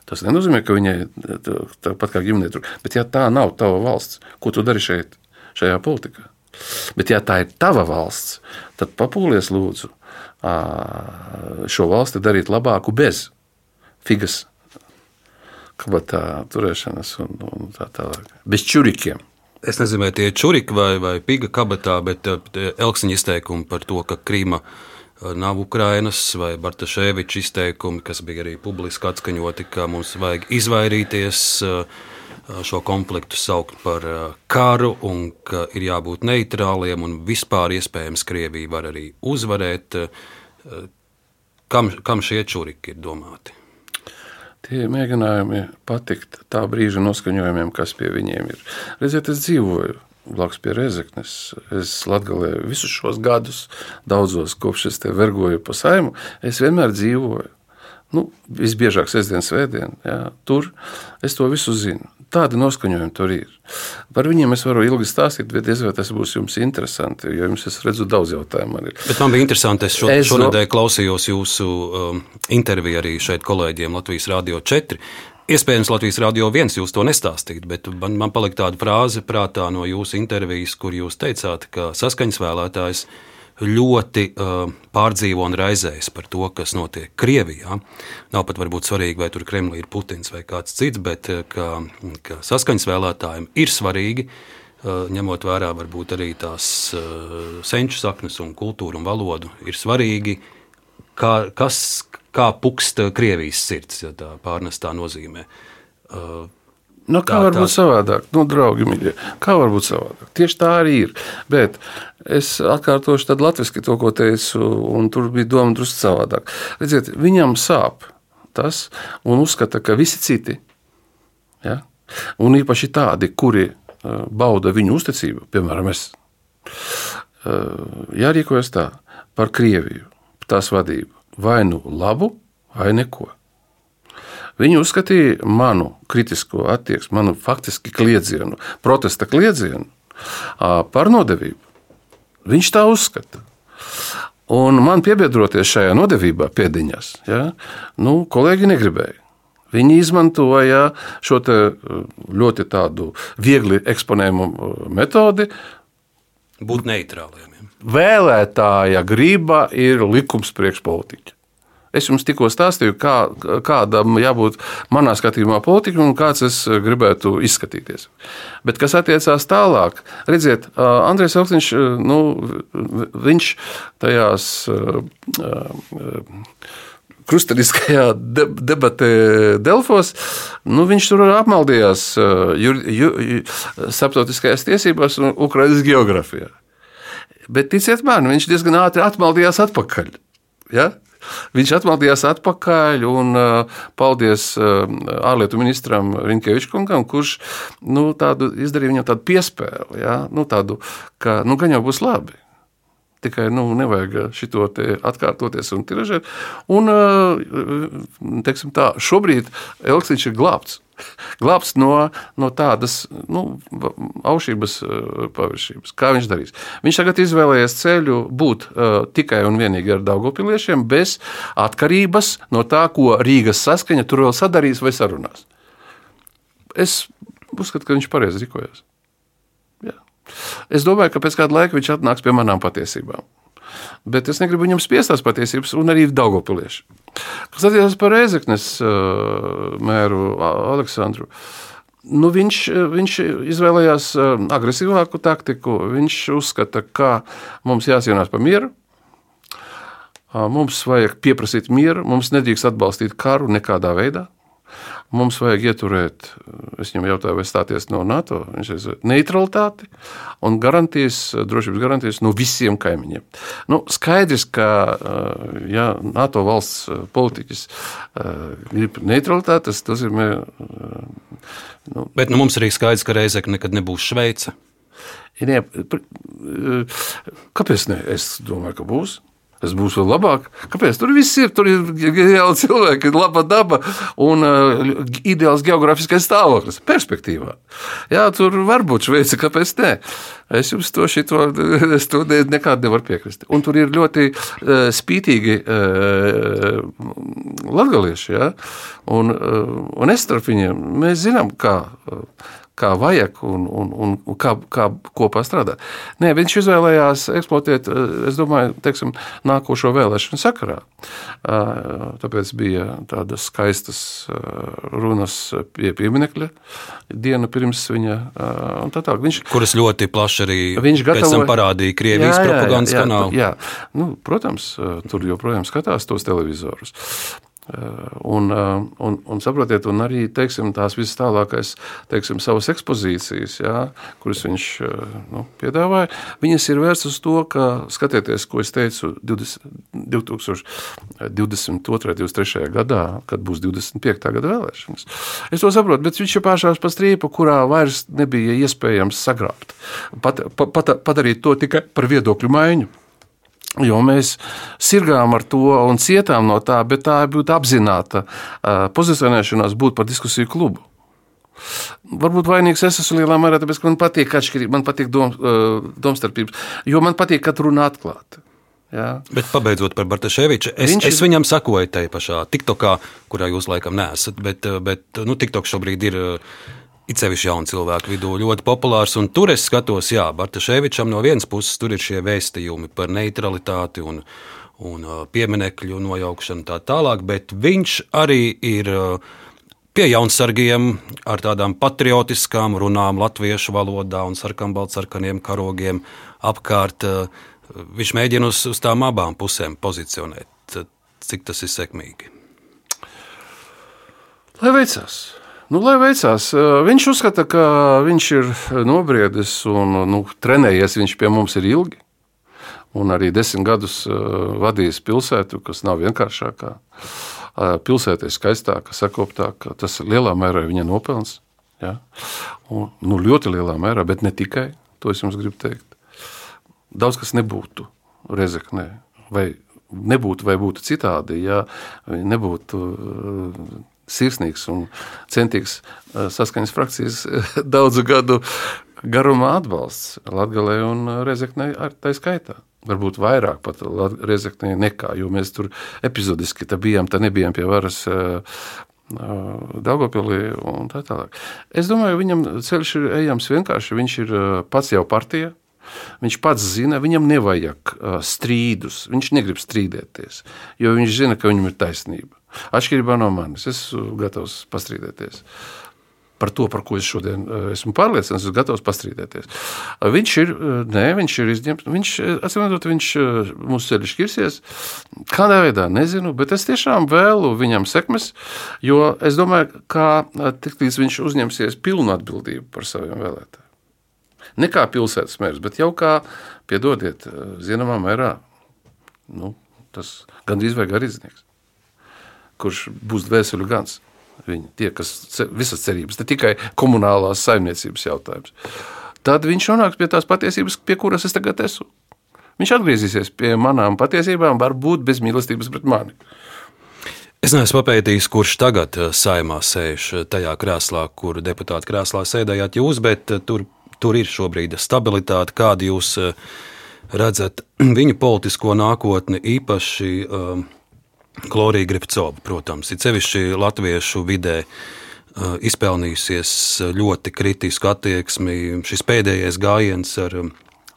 Tas nenozīmē, ka viņai tāpat kā ģimenei tur. Bet, ja tā nav tava valsts, ko tu dari šeit, šajā politikā? Bet, ja tā ir tava valsts, tad papūlies lūdzu šo valsti darīt labāku bez figas kabatā turēšanas un, un tā tālāk. Bez čurikiem. Es nezinu, tie ir čuriki vai, vai piga kabatā, bet Elksiņa izteikumi par to, ka Krīma nav Ukrainas vai Bartaševiča izteikumi, kas bija arī publiski atskaņoti, ka mums vajag izvairīties šo konfliktu saukt par karu un ka ir jābūt neitrāliem un vispār iespējams Krievija var arī uzvarēt. Kam, kam šie čuriki ir domāti? Tie mēģinājumi patikt tā brīža noskaņojumiem, kas pie viņiem ir. Redziet, es dzīvoju blakus pie Rezeknes. Es latgalēju visus šos gadus, daudzos kopš es te vergoju pa saimu, es vienmēr dzīvoju. Nu, visbiežāk sestdien, svētdien, jā, tur es to visu zinu. Tādi noskaņojumi tur ir. Par viņiem es varu ilgi stāstīt, bet diez vai tas būs jums interesanti. Jo jums, es redzu, daudz jautājumu man ir. Bet man bija interesanti, es, šo, es šonadēļ no... klausījos jūsu um, interviju arī šeit kolēģiem Latvijas Rādio 4. Iespējams, Latvijas Rādio 1 jūs to nestāstīt, bet man, man palika tāda frāze prātā no jūsu intervijas, kur jūs teicāt, ka saskaņas vēlētājs ļoti uh, pārdzīvo un raizējas par to, kas notiek Krievijā. Nav pat varbūt svarīgi, vai tur Kremlī ir Putins vai kāds cits, bet uh, ka, ka saskaņas vēlētājiem ir svarīgi. Uh, ņemot vērā varbūt arī tās uh, senču saknes, un kultūru un valodu, ir svarīgi, kā, kas, kā pukst Krievijas sirds, ja tā pārnestā nozīmē. Uh, Nu, kā tā, var būt savādāk? Nu, draugi, mīļie, kā var būt savādāk? Tieši tā arī ir. Bet es atkārtošu tad latviešu to, ko teicu, un tur bija doma drusku savādāk. Redziet, viņam sāp tas, un uzskata, ka visi citi, ja? un īpaši tādi, kuri bauda viņu uzticību, piemēram, es, jārīkojas tā par Krieviju, tās vadību, vai nu labu, vai neko. Viņi uzskatīja manu kritisko attieksmi, manu faktiski kliedzienu, protesta kliedzienu par nodevību. Viņš tā uzskata. Un man piebiedroties šajā nodevībā, piediņās, ja, nu, kolēģi negribēja. Viņi izmantoja šo ļoti viegli eksponējumu metodi. Būt neitrāliem. Vēlētāja griba ir likums priekšpolitiķa. Es jums tikko stāstīju, kā, kādam jābūt manā skatījumā politikam un kāds es gribētu izskatīties. Bet kas attiecās tālāk, redziet, Andrēs Elksniņš, nu, viņš tajās krustveida debatē Delfos, nu, viņš tur apmaldījās jur, ju, starptautiskajās tiesībās un Ukraiņas geogrāfijā. Bet ticiet man, viņš diezgan ātri atmaldījās atpakaļ. Ja? Viņš atmaldījās atpakaļ un uh, paldies uh, ārlietu ministram Rinkevičkungam, kurš nu, izdarīja viņam tādu piespēli, ja? nu, tādu, ka nu, gan jau būs labi. Tikai nu, nevajag šo atkārtoties un tiražēt. Un, teiksim tā, šobrīd Elksniņš ir glābts glābts no, no tādas nu, aušības eh, paviršības. Kā viņš darīs? Viņš tagad izvēlējies ceļu būt uh, tikai un vienīgi ar Daugopiliešiem, bez atkarības no tā, ko Rīgas saskaņa tur vēl sadarīs vai sarunās. Es uzskatu, ka viņš pareizi rīkojas. Jā. Es domāju, ka pēc kāda laika viņš atnāks pie manām patiesībām. Bet es negribu viņam spiest tās patiesības, un arī Daugopilieši. Kas attiecas par Rezeknes mēru Aleksandru. Nu, viņš, viņš izvēlējās agresīvāku taktiku. Viņš uzskata, ka mums jācīnās par mieru, mums vajag pieprasīt mieru, mums nedrīkst atbalstīt karu nekādā veidā. Mums vajag ieturēt, es viņam jautāju, vai stāties no NATO, viņš ir neutralitāti un garantijas, drošības garantijas no visiem kaimiņiem. Nu, skaidrs, ka ja NATO valsts politiķis grib neutralitāti, tas nozīmē. Nu, Bet nu, mums arī skaidrs, ka Reizekne nekad nebūs Šveice. Ja, kāpēc ne? Es domāju, ka būs. Būs vēl labāk. Kāpēc? Tur viss ir. Tur ir geniāli cilvēki, laba daba un uh, ideāls geogrāfiskais stāvoklis. Perspektīvā. Jā, tur var būt Šveice, kāpēc ne? Es jums to šito to nekādu nevaru piekrist. Un tur ir ļoti uh, spītīgi uh, latgalieši. Ja? Un, uh, un es starp viņiem, mēs zinām, kā. Uh, kā vajag un, un, un, un kā, kā kopā strādāt. Nē, viņš izvēlējās eksploatēt, es domāju, teiksim, nākošo vēlēšanu sakarā. Tāpēc bija tādas skaistas runas pie pieminekļa dienu pirms viņa. Tā tā, viņš, Kuras ļoti plaši arī viņš gatavo, parādīja Krievijas jā, jā, propagandas jā, jā, kanālu. Jā, nu, protams, tur joprojām skatās tos televizorus. Un, un, un saprotiet, un arī teiksim, tās visas tālākās teiksim, savas ekspozīcijas, jā, kuras viņš nu, piedāvāja, viņas ir vērstas uz to, ka skatieties, ko es teicu 20, 2022. 23. gadā, kad būs 25. gada vēlēšanas. Es to saprotu, bet viņš ir pāršās pa strīpu, kurā vairs nebija iespējams sagrābt, pat, pat, padarīt to tikai par viedokļu maiņu. Jo mēs sirgām ar to un cietām no tā, bet tā būtu apzināta pozicionēšanās būt par diskusiju klubu. Varbūt vainīgs es esmu lielā mērā, tāpēc, ka man patīk atšķirība, man patīk dom, domstarpības, jo man patīk, kad runā atklāti. Jā. Bet pabeidzot par Bartaševiču, es, Viņš es viņam sakoju tajā pašā TikTokā, kurā jūs laikam neesat, bet, bet nu, TikTok šobrīd ir it sevišķi jaunu cilvēku vidū ļoti populārs. Tur es skatos, Jā, Bartaševičam no vienas puses tur ir šie vēstījumi par neutralitāti un, un pieminekļu nojaukšanu tā tālāk, bet viņš arī ir pie jaunsargiem ar tādām patriotiskām runām latviešu valodā un sarkanbaltsarkaniem karogiem apkārt. Viņš mēģina uz, uz tām abām pusēm pozicionēt. Cik tas ir sekmīgi? Lai veicas! Nu, lai veicās. Viņš uzskata, ka viņš ir nobriedis un nu, trenējies. Viņš pie mums ir ilgi. Un arī desmit gadus vadījis pilsētu, kas nav vienkāršākā. Pilsēta ir skaistāka, sakoptāka. Tas lielā mērā ir viņa nopelns. Ja? Un, nu, ļoti lielā mērā, bet ne tikai. To es jums gribu teikt. Daudz kas nebūtu Rezeknē. Vai nebūtu, vai būtu citādi, ja nebūtu sirsnīgs un centīgs eh, saskaņas frakcijas eh, daudzu gadu garumā atbalsts Latvijai un Rezeknei ar tā skaitā. Varbūt vairāk pat Rezeknei nekā, jo mēs tur epizodiski bijām, tā nebijām pie varas eh, Daugopilī un tā tālāk. Es domāju, viņam ceļš ir ejams vienkārši. Viņš ir pats jau partija, Viņš pats zina, viņam nevajag strīdus. Viņš negrib strīdēties, jo viņš zina, ka viņam ir taisnība. Atšķirībā no manis, es esmu gatavs pastrīdēties par to, par ko es šodien eh, esmu pārliecināts, esmu gatavs pastrīdēties. Viņš ir, eh, nē, viņš ir izņemts, viņš, eh, atsimot, viņš mūsu ceļš kirsies. Kādā veidā, nezinu, bet es tiešām vēlu viņam sekmes, jo es domāju, ka tiklīdz viņš uzņemsies pilnu atbildību par saviem vēlētājiem. Ne kā pilsētas mērs, bet jau kā, piedodiet, zināmā mērā, nu, tas gandrīz vai garīdznieks kurš būs dvēseli gans. Viņi, tie, kas visas cerības, ne tikai komunālās saimniecības jautājums. Tad viņš nonāks pie tās patiesības, pie kuras es tagad esmu. Viņš atgriezīsies pie manām patiesībām, varbūt bez mīlestības pret mani. Es neesmu papētījis, kurš tagad eh, saimā sēž eh, tajā krēslā, kur deputāta krēslā sēdējāt jūs, bet eh, tur, tur ir šobrīd stabilitāte. Kādu jūs redzat viņu politisko nākotni, īpaši uh, Glorija Grifcova, protams, ir sevišķi latviešu vidē uh, izpelnījusies ļoti kritisku attieksmi. Šis pēdējais gājiens ar um,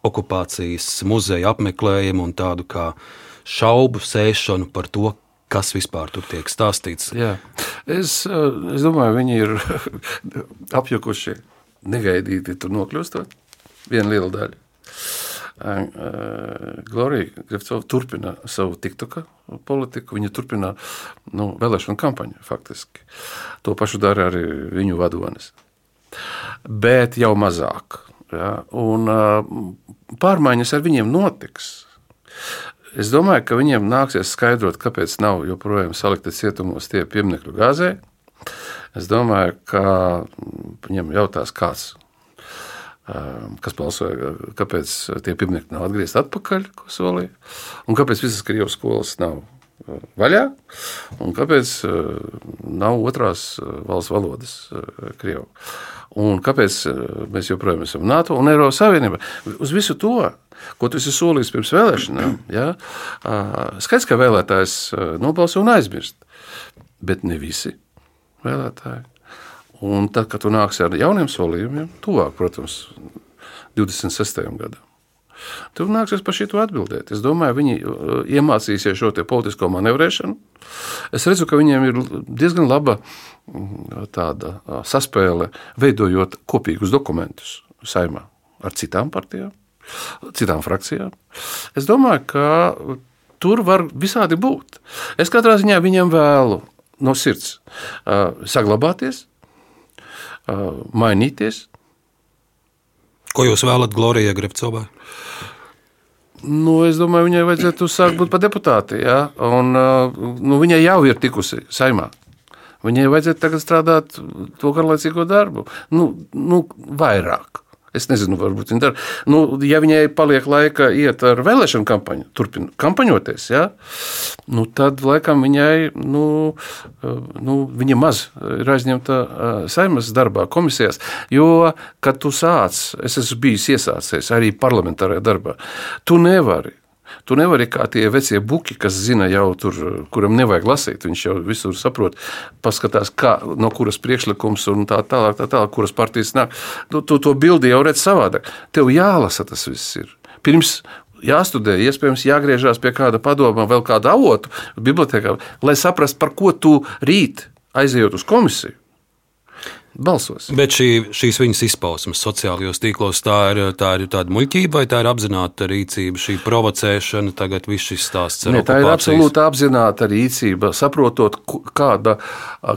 okupācijas muzeja apmeklējumu un tādu kā šaubu sēšanu par to, kas vispār tur tiek stāstīts. Jā. Es, es domāju, viņi ir apjukuši negaidīti tur nokļūstot. Viena liela daļa. Glorija Grefcova turpina savu TikToka politiku, viņa turpina nu, vēlēšanu kampaņu faktiski. To pašu dara arī viņu vadonis. Bet jau mazāk. Ja? Un pārmaiņas ar viņiem notiks. Es domāju, ka viņiem nāksies skaidrot, kāpēc nav joprojām salikti cietumos tie pieminiektu gāzē. Es domāju, ka viņam jautās, kāds kas balsoja, kāpēc tie pieminiekti nav atgriezti atpakaļ, ko solīja, un kāpēc visas Krievijas skolas nav vaļā, un kāpēc nav otrās valsts valodas Krievijā. Un kāpēc mēs joprojām esam NATO un Eiropas Savienībā? Uz visu to, ko tu esi solījis pirms vēlēšanām, ja? skaidrs, ka vēlētājs nobalso un aizmirst, bet ne visi vēlētāji. Un tad, kad tu nāksi ar jauniem solījumiem, tuvāk, protams, 26. gadam. Tur nāksies par šo atbildēt. Es domāju, viņi uh, iemācīsies šo politisko manevrēšanu. Es redzu, ka viņiem ir diezgan laba mm, tāda uh, saspēle, veidojot kopīgus dokumentus saimā ar citām partijām, citām frakcijām. Es domāju, ka tur var visādi būt. Es katrā ziņā viņiem vēlu no sirds uh, saglabāties, mainīties. Ko jūs vēlat Glorijai Grefcovai? Nu, es domāju, viņai vajadzētu sākt būt par deputāti. Ja? Un, nu, viņai jau ir tikusi saimā. Viņai vajadzētu tagad strādāt to garlaicīgo darbu. Nu, nu, vairāk. Es nezinu, varbūt viņa dara. Nu, ja viņai paliek laika iet ar vēlēšanu kampaņu, turpina kampaņoties, ja, nu, tad laikam viņai nu, nu, viņa maz ir aizņemta saimnes darbā, komisijās. Jo, kad tu sāc, es esmu bijis iesācies arī parlamentārajā darbā, tu nevari Tu nevari kā tie vecie buki, kas zina jau tur, kuram nevajag lasīt. Viņš jau visur saprot, paskatās, kā, no kuras priekšlikums un tā tālāk, tā tālāk, kuras partijas nāk. Tu, tu to bildi jau redz savādāk. Tev jālasa tas viss ir. Pirms jāstudē, iespējams, jāgriežās pie kāda padoma, vēl kāda avotu bibliotekā, lai saprastu, par ko tu rīt aizejot uz komisiju balsos. Bet šī, šīs viņas izpausmes sociālajos tīklos, tā ir, tā ir tāda muļķība vai tā ir apzināta rīcība, šī provocēšana, tagad viss šis stāsts ne, Tā ir absolūti apzināta rīcība, saprotot, kāda,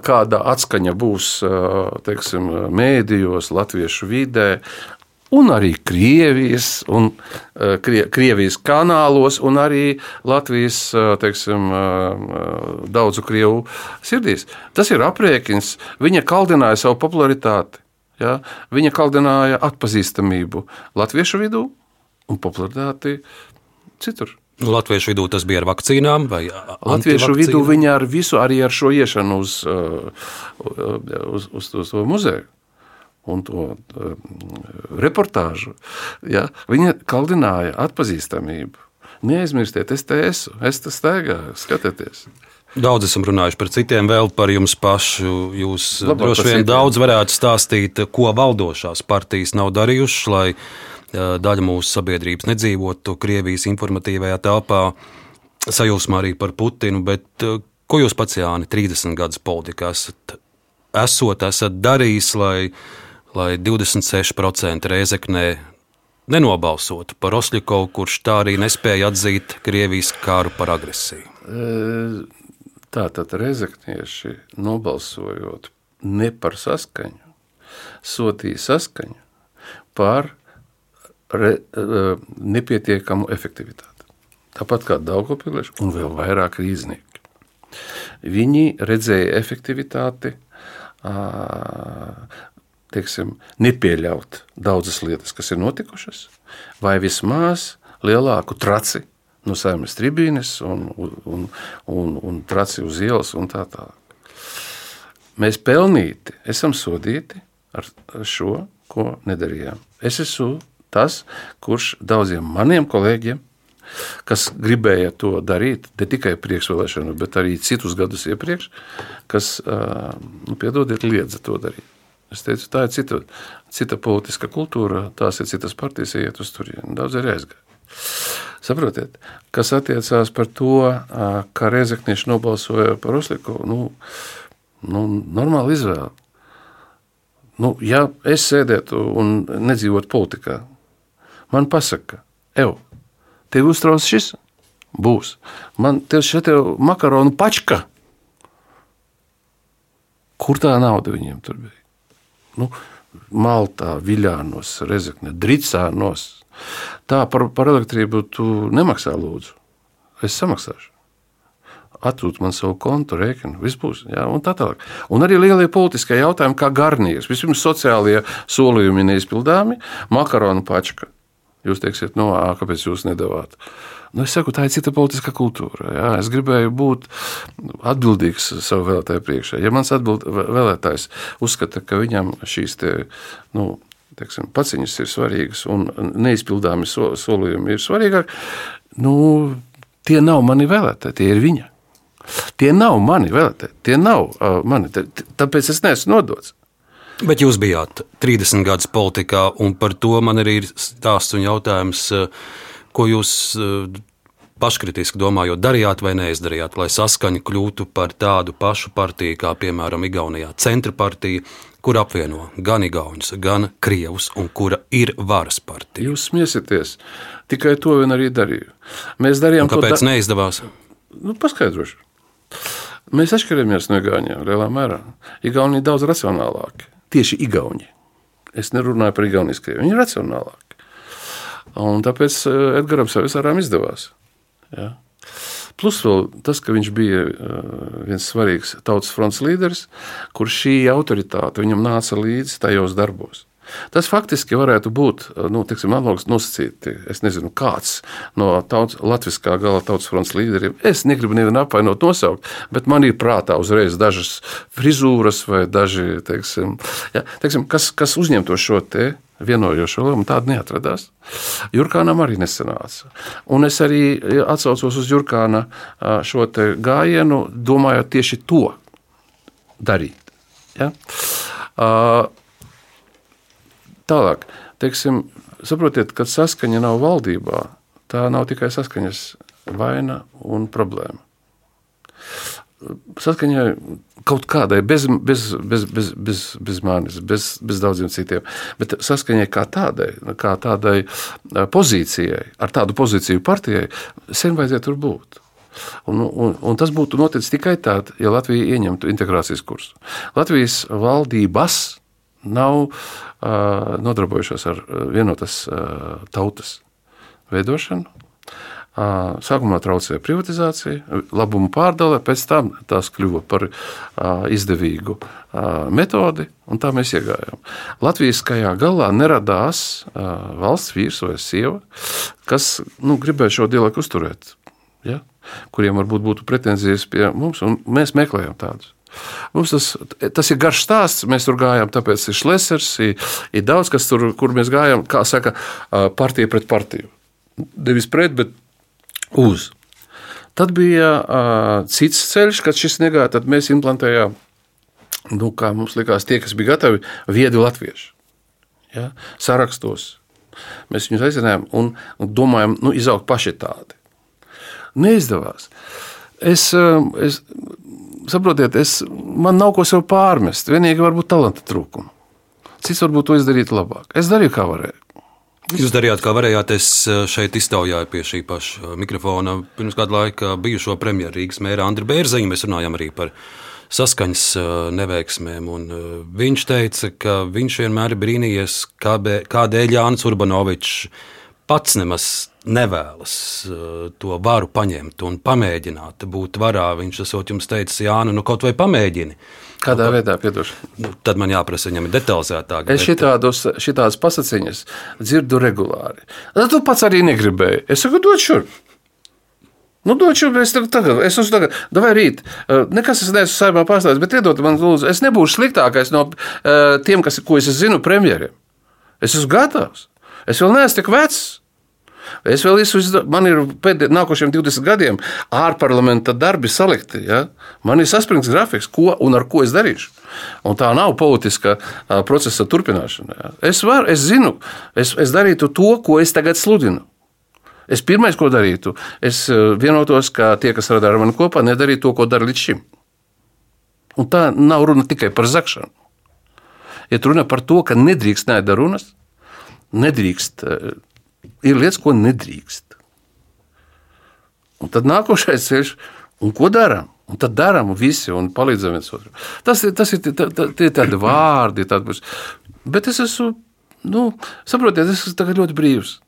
kāda atskaņa būs teiksim, mēdījos, latviešu vidē, un arī Krievijas, un, uh, Krievijas kanālos, un arī Latvijas uh, teiksim, uh, daudzu krievu sirdīs. Tas ir aprēķins. Viņa kaldināja savu popularitāti. Ja? Viņa kaldināja atpazīstamību latviešu vidū un popularitāti citur. Latviešu vidū tas bija ar vakcīnām, vai Latviešu vidū viņa ar visu, arī ar šo iešanu uz, uz, uz, uz to muzeju un to uh, reportāžu, ja, viņa kaldināja atpazīstamību. Neaizmirstiet, es te esmu, es te staigāju, skatieties. Daudz esam runājuši par citiem, vēl par jums pašu. Jūs Labāk droši vien daudz varētu stāstīt, ko valdošās partijas nav darījušas, lai daļa mūsu sabiedrības nedzīvotu Krievijas informatīvajā telpā, sajūsmā arī par Putinu. Bet, ko jūs pats, Jāni, 30 gadus politikā esat, esot, esat darījis, lai lai 26% reizeknē nenobalsotu par Oslikovu, kurš tā arī nespēja atzīt Krievijas kāru par agresiju. Tātad reizeknieši nobalsojot ne par saskaņu, sūtīja saskaņu par re, nepietiekamu efektivitāti. Tāpat kā Daugopilieši un vēl vairāk rīznieki. Viņi redzēja efektivitāti teiksim, nepieļaut daudzas lietas, kas ir notikušas, vai vismaz lielāku traci no saimnes tribīnes un, un, un, un traci uz ielas un tā tālāk. Mēs pelnīti esam sodīti ar šo, ko nedarījām. Es esmu tas, kurš daudziem maniem kolēģiem, kas gribēja to darīt, ne tikai priekšvēlēšanu, bet arī citus gadus iepriekš, kas, nu, piedodiet, liedza to darīt. Es teicu, tā ir cita, cita politiska kultūra, tās ir citas partijas, iet uz turieni. Daudz ir aizgājuši. Saprotiet, kas attiecās par to, ka Rezeknieši nobalsoja par Osliku, nu, nu, normāla izvēle. Nu, ja es sēdētu un nedzīvotu politikā, man pasaka, evo, tev uztrauc šis? Būs. Man te šeit ir makaronu pačka. Kur tā nauda viņiem tur bija? Nu, Maltā, Viļānos, Rezekne, Dritsānos. Tā par, par elektrību tu nemaksā lūdzu. Es samaksāšu. Atrūt man savu kontu, rēķinu, viss būs. Jā, un tā tālāk. Un arī lielie politiskie jautājumi, kā garnīrs. Vispirms sociālie solījumi neizpildāmi, makaronu pačka. Jūs teiksiet, no, ā, kāpēc jūs nedavāt? Nu, es saku, tā ir cita politiskā kultūra. Jā. Es gribēju būt atbildīgs savu vēlētāju priekšā. Ja mans atbild, vēlētājs uzskata, ka viņam šīs te, nu, teiksim, paciņas ir svarīgas un neizpildāmi solījumi ir svarīgāki, nu, tie nav mani vēlētāji, tie ir viņa. Tie nav mani vēlētāji, tie nav uh, mani. Tāpēc es neesmu nodots. Bet jūs bijāt 30 gadus politikā, un par to man arī ir stāsts un jautājums, ko jūs paškritiski domājot, darījāt vai neizdarījāt, lai saskaņa kļūtu par tādu pašu partiju, kā piemēram Igaunijā centra partija, kur apvieno gan Igaunus, gan Krievus, un kura ir varas partija. Jūs smiesieties, tikai to vien arī darīju. Mēs darījām un kāpēc to. Da... neizdevās? Nu, paskaidrošu. Mēs atšķiramies no Igauniem lielā mērā. Igauni ir daudz racionālāki. Tieši Igauni. Es nerunāju par Igaunijas krievi. Viņi ir racionālāki. Un tāpēc eh, Edgars Savisārām izdevās. Ja? Plus vēl tas, ka viņš bija eh, viens svarīgs tautas fronts līderis, kurš šī autoritāte viņam nāca līdzi tajos darbos. Tas faktiski varētu būt nu, tiksim, analogs nosacīti. Es nezinu, kāds no tautas, latviskā gala tautas fronts līderiem. Es negribu nevienu apvainot, nosaukt, bet man ir prātā uzreiz dažas frizūras vai daži, teiksim, ja, teiksim, kas, kas uzņemto šo te vienojošo lomu, tāda neatradās. Jurkānam arī nesanāca. Un es arī atsaucos uz Jurkāna šo gājienu, domājot tieši to darīt. Ja? Tālāk, teiksim, saprotiet, kad saskaņa nav valdībā, tā nav tikai saskaņas vaina un problēma. Saskaņai kaut kādai, bez, bez, bez, bez, bez, bez manis, bez, bez daudziem citiem, bet saskaņai kā tādai, kā tādai pozīcijai, ar tādu pozīciju partijai, sen vajadzētu tur būt. Un, un, un tas būtu noticis tikai tad, ja Latvija ieņemtu integrācijas kursu. Latvijas valdības nav uh, nodarbojušās ar vienotas uh, tautas veidošanu. Sākumā traucēja privatizācija, labumu pārdale, pēc tam tās kļuva par izdevīgu metodi, un tā mēs iegājām. Latvijas kājā galā neradās valsts vīrs vai sieva, kas nu, gribēja šo dialogu uzturēt, ja? kuriem varbūt būtu pretenzijas pie mums, un mēs meklējam tādus. Mums tas, tas ir garš stāsts. Mēs tur gājām, tāpēc ir šlesers, ir, ir daudz kas tur, kur mēs gājām, kā saka, partija pret partiju. Nevis pret, bet uz. Tad bija uh, cits ceļš, kad šis negāja, tad mēs implantējām, nu, kā mums likās, tie, kas bija gatavi, viedi latvieši. Ja? Sarakstos. Mēs viņus aicinājām un, un domājām, nu, izaugt paši tādi. Neizdevās. Es, es saprotiet, es, man nav ko sev pārmest. Vienīgi varbūt talanta trūkuma. Cits varbūt to izdarītu labāk. Es darīju, kā varēju. Jūs darījāt, kā varējāt. Es eh, šeit iztaujāju pie šī paša mikrofona pirms kāda laika bijušo premjeru Rīgas mēra Andriu Bērziņu. Mēs runājam arī par saskaņas eh, neveiksmēm. Eh, viņš teica, ka viņš vienmēr ir brīnījies, kādēļ Jānis Urbanovičs pats nemaz nevēlas to varu paņemt un pamēģināt būt varā. Viņš esot jums teicis, Jāni, nu kaut vai pamēģini. Kādā nu, veidā, piedošana? Nu, tad man jāprasa viņam detalizētāk. Es šitādus, šitādas pasaciņas dzirdu regulāri. Tad tu pats arī negribēji. Es saku, dod šurp. Nu, dod šurp, es tagad, es esmu tagad, vai rīt. Nekas es neesmu saimā pārstāvis, bet iedod man, lūdzu, es nebūšu sliktākais no tiem, kas, ko es zinu, premjeriem. Es esmu gatavs. Es vēl neesmu tik vecs. Es vēl esmu, man ir pēdējiem nākošiem 20 gadiem ārparlamenta darbi salikti. Ja? Man ir saspringts grafiks, ko un ar ko es darīšu. Un tā nav politiska procesa turpināšana. Ja? Es, varu, es zinu, es, es darītu to, ko es tagad sludinu. Es pirmais, ko darītu, es vienotos, ka tie, kas strādā ar mani kopā, nedarītu to, ko dara līdz šim. Un tā nav runa tikai par zakšanu. Ja runa par to, ka nedrīkst nēda runas, nedrīkst ir lietas, ko nedrīkst. Un tad nākošais ceļš, un ko darām? Un tad darām visi un palīdzam viens otram. Tas ir, tas ir tā, tie tādi vārdi, tādi, bet es esmu, nu, saprotiet, es esmu ļoti brīvs.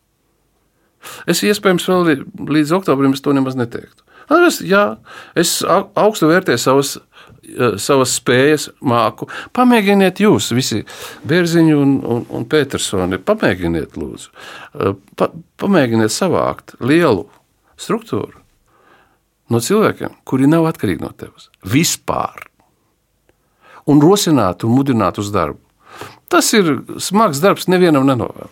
Es iespējams vēl līdz oktobrim to nemaz neteiktu. Es, jā, es augstu vērtēju savas, savas spējas, māku. Pamēģiniet jūs, visi Bērziņi un, un, un Petersoni, pamēģiniet, lūdzu. Pa, pamēģiniet savākt lielu struktūru no cilvēkiem, kuri nav atkarīgi no tevis. Vispār. Un rosināt un mudināt uz darbu. Tas ir smags darbs, nevienam nenovēl.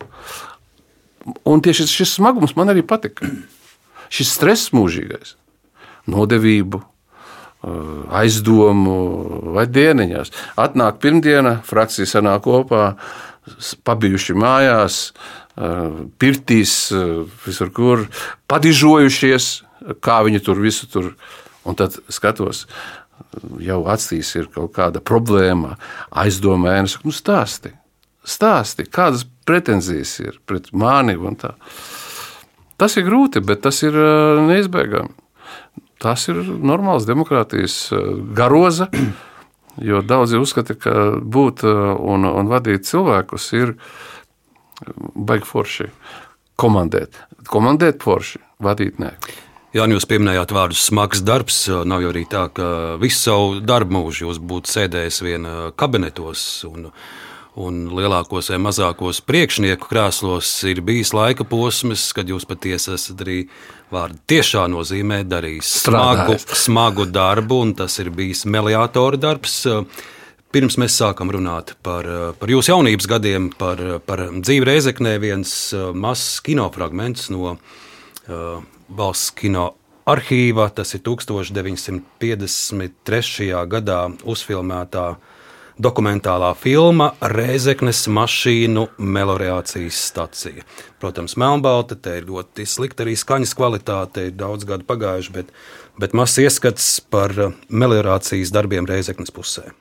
Un tieši šis smagums man arī patika. Šis stress mūžīgais, nodevību, aizdomu vai dieniņās. Atnāk pirmdiena, frakcija sanāk kopā, pabijuši mājās, pirtīs, visur kur, padižojušies, kā viņi tur visu tur. Un tad skatos, jau acīs ir kaut kāda problēma, aizdomēna. Nu, stāsti, stāsti, kādas pretenzijas ir pret mani. Tas ir grūti, bet tas ir neizbēgami. Tas ir normāls demokrātijas garoza. Jo daudzi uzskata, ka būt un, un vadīt cilvēkus ir baigi forši. Komandēt, komandēt forši, vadīt nē. Jā, jūs pieminējāt vārdus smags darbs. Nav jau arī tā, ka visu savu darbu mūžu jūs būtu sēdējis vien kabinetos. Un, un lielākos vai mazākos priekšnieku krēslos ir bijis laika posms, kad jūs patiesi esat arī vārdu tiešā nozīmē darījis smagu, smagu darbu, un tas ir bijis meliātora darbs. Pirms mēs sākam runāt par, par jūsu jaunības gadiem, par, par dzīvi Reizeknē, viens mazs kinofragments no uh, valsts kino arhīva. Tas ir 1953. gadā uzfilmētā dokumentālā filma Reizeknes mašīnu melorācijas stacija. Protams, melnbalta, te ir ļoti slikta arī skaņas kvalitāte, ir daudz gadu pagājuši, bet, bet mazs ieskats par melorācijas darbiem Reizeknes pusē.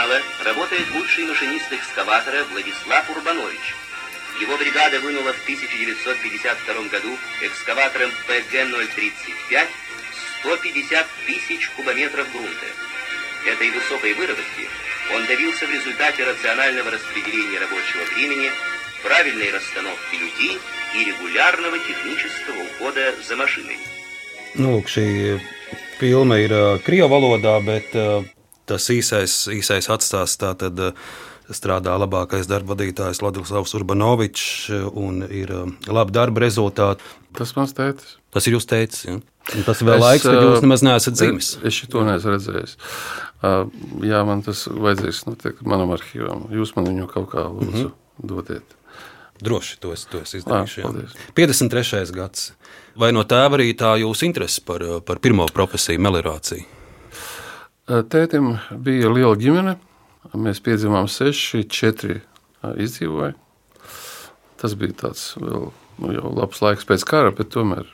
Канала работает лучший машинист экскаватора Владислав Урбанович. Его бригада вынула в 1952 году экскаватором ПГ-035 150 тысяч кубометров грунта. Этой высокой выработки он добился в результате рационального распределения рабочего времени, правильной расстановки людей и регулярного технического ухода за машиной. Nu, šī filma ir uh, krievu valodā, bet uh, tas īsais, īsais atstāsts. Tātad eh, strādā labākais darba vadītājs Ladislavs Urbanovičs un ir eh, labi darba rezultāti. Tas mans tētis. Tas ir jūs teicis. Ja? Un tas vēl es, laiks, kad jūs eh, nemaz neesat dzimis. Es, es to neesmu redzējis. Jā, man tas vajadzēs nu, manam arhīvam. Jūs man viņu kaut kā lūdzu mm -hmm. dodiet. Droši to es, to es izdarīšu. Jā, 53. gads. Vai no tēva arī tā jūsu interese par, par pirmo profesiju, melirāciju? Tētim bija liela ģimene. Mēs piedzimām seši, četri izdzīvoja. Tas bija tāds vēl, nu, jau labs laiks pēc kara, bet tomēr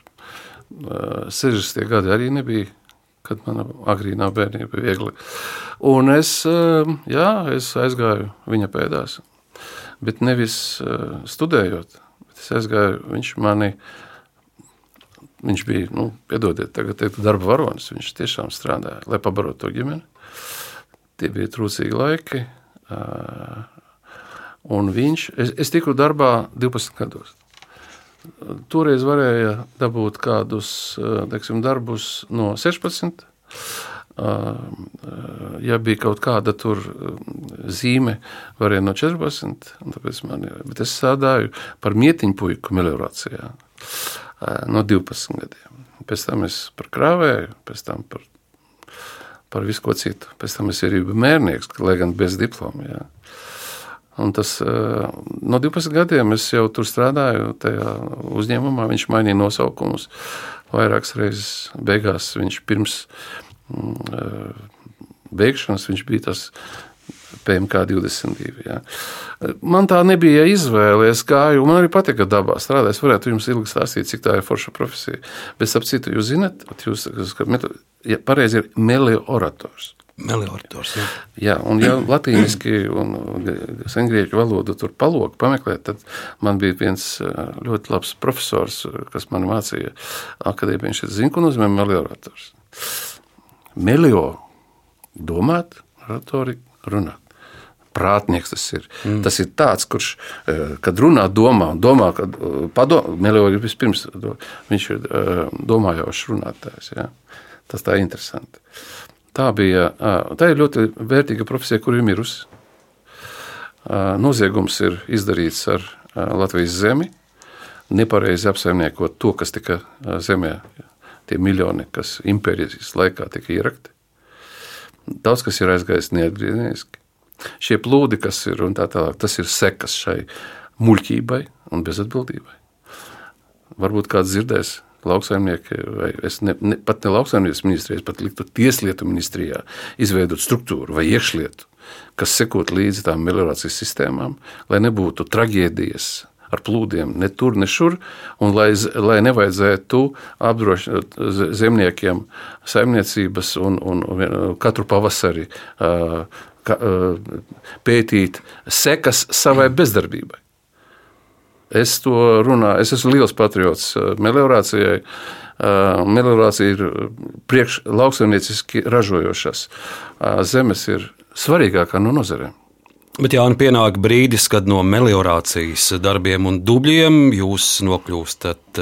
60. gadi arī nebija, kad mana agrīnā bērnība bija viegli. Un es, jā, es aizgāju viņa pēdās, bet nevis studējot, bet es aizgāju, viņš mani Viņš bija, nu, piedodiet, tagad teiktu, darba varonis. Viņš tiešām strādāja, lai pabarotu to ģimeni. Tie bija trūcīgi laiki. Un viņš, es, es tiku darbā 12 gados. Toreiz varēja dabūt kādus teiksim, darbus no 16. Ja bija kaut kāda tur zīme, varēja no 14. Man, bet es strādāju par mietiņu puiku meliorācijā no 12 gadiem. Pēc tam es par krāvēju, pēc tam par, par visu ko citu. Pēc tam es arī biju mērnieks, lai gan bez diploma. Jā. Un tas, no 12 gadiem es jau tur strādāju, tajā uzņēmumā. Viņš mainīja nosaukumus vairākas reizes. Beigās viņš pirms mm, beigšanas viņš bija tas PMK 22. Jā. Man tā nebija izvēle. Es gāju, man arī patika dabā strādāt. Es varētu jums ilgi stāstīt, cik tā ir forša profesija. Bet, ap citu, jūs zināt, jūs, ja pareizi ir meliorators. Meliorators. Jā. Jā, un ja latīniski un sengrieķu valodu tur palūk, pameklēt, tad man bija viens ļoti labs profesors, kas man mācīja akadēmijā. Viņš zina, ko nozīmē meliorators. Melio domāt, ratori runāt prātnieks tas ir. Mm. Tas ir tāds, kurš, kad runā, domā, domā kad padomā, Melioris vispirms, viņš ir domājošs runātājs. Ja? Tas tā ir interesanti. Tā bija tā ir ļoti vērtīga profesija, kur ir mirusi. Noziegums ir izdarīts ar Latvijas zemi, nepareizi apsaimniekot to, kas tika zemē, tie miljoni, kas impērijas laikā tika ierakti. Daudz kas ir aizgājis neatgriezniski. Šie plūdi, kas ir un tā tālāk, tas ir sekas šai muļķībai un bezatbildībai. Varbūt kāds dzirdēs, lauksaimnieki, vai es ne, ne, pat ne lauksaimniecības ministrijā, pat liktu tieslietu ministrijā, izveidot struktūru vai iekšlietu, kas sekot līdzi tām meliorācijas sistēmām, lai nebūtu traģēdijas ar plūdiem ne tur, ne šur, un lai, lai nevajadzētu apdrošināt zemniekiem saimniecības un, un, un katru pavasari ka, pētīt sekas savai bezdarbībai. Es to runāju, es esmu liels patriots meliorācijai. Meliorācija ir priekš lauksaimnieciski ražojošas zemes, ir svarīgākā no nozarēm. Bet jā, nu pienāk brīdis, kad no meliorācijas darbiem un dubļiem jūs nokļūstat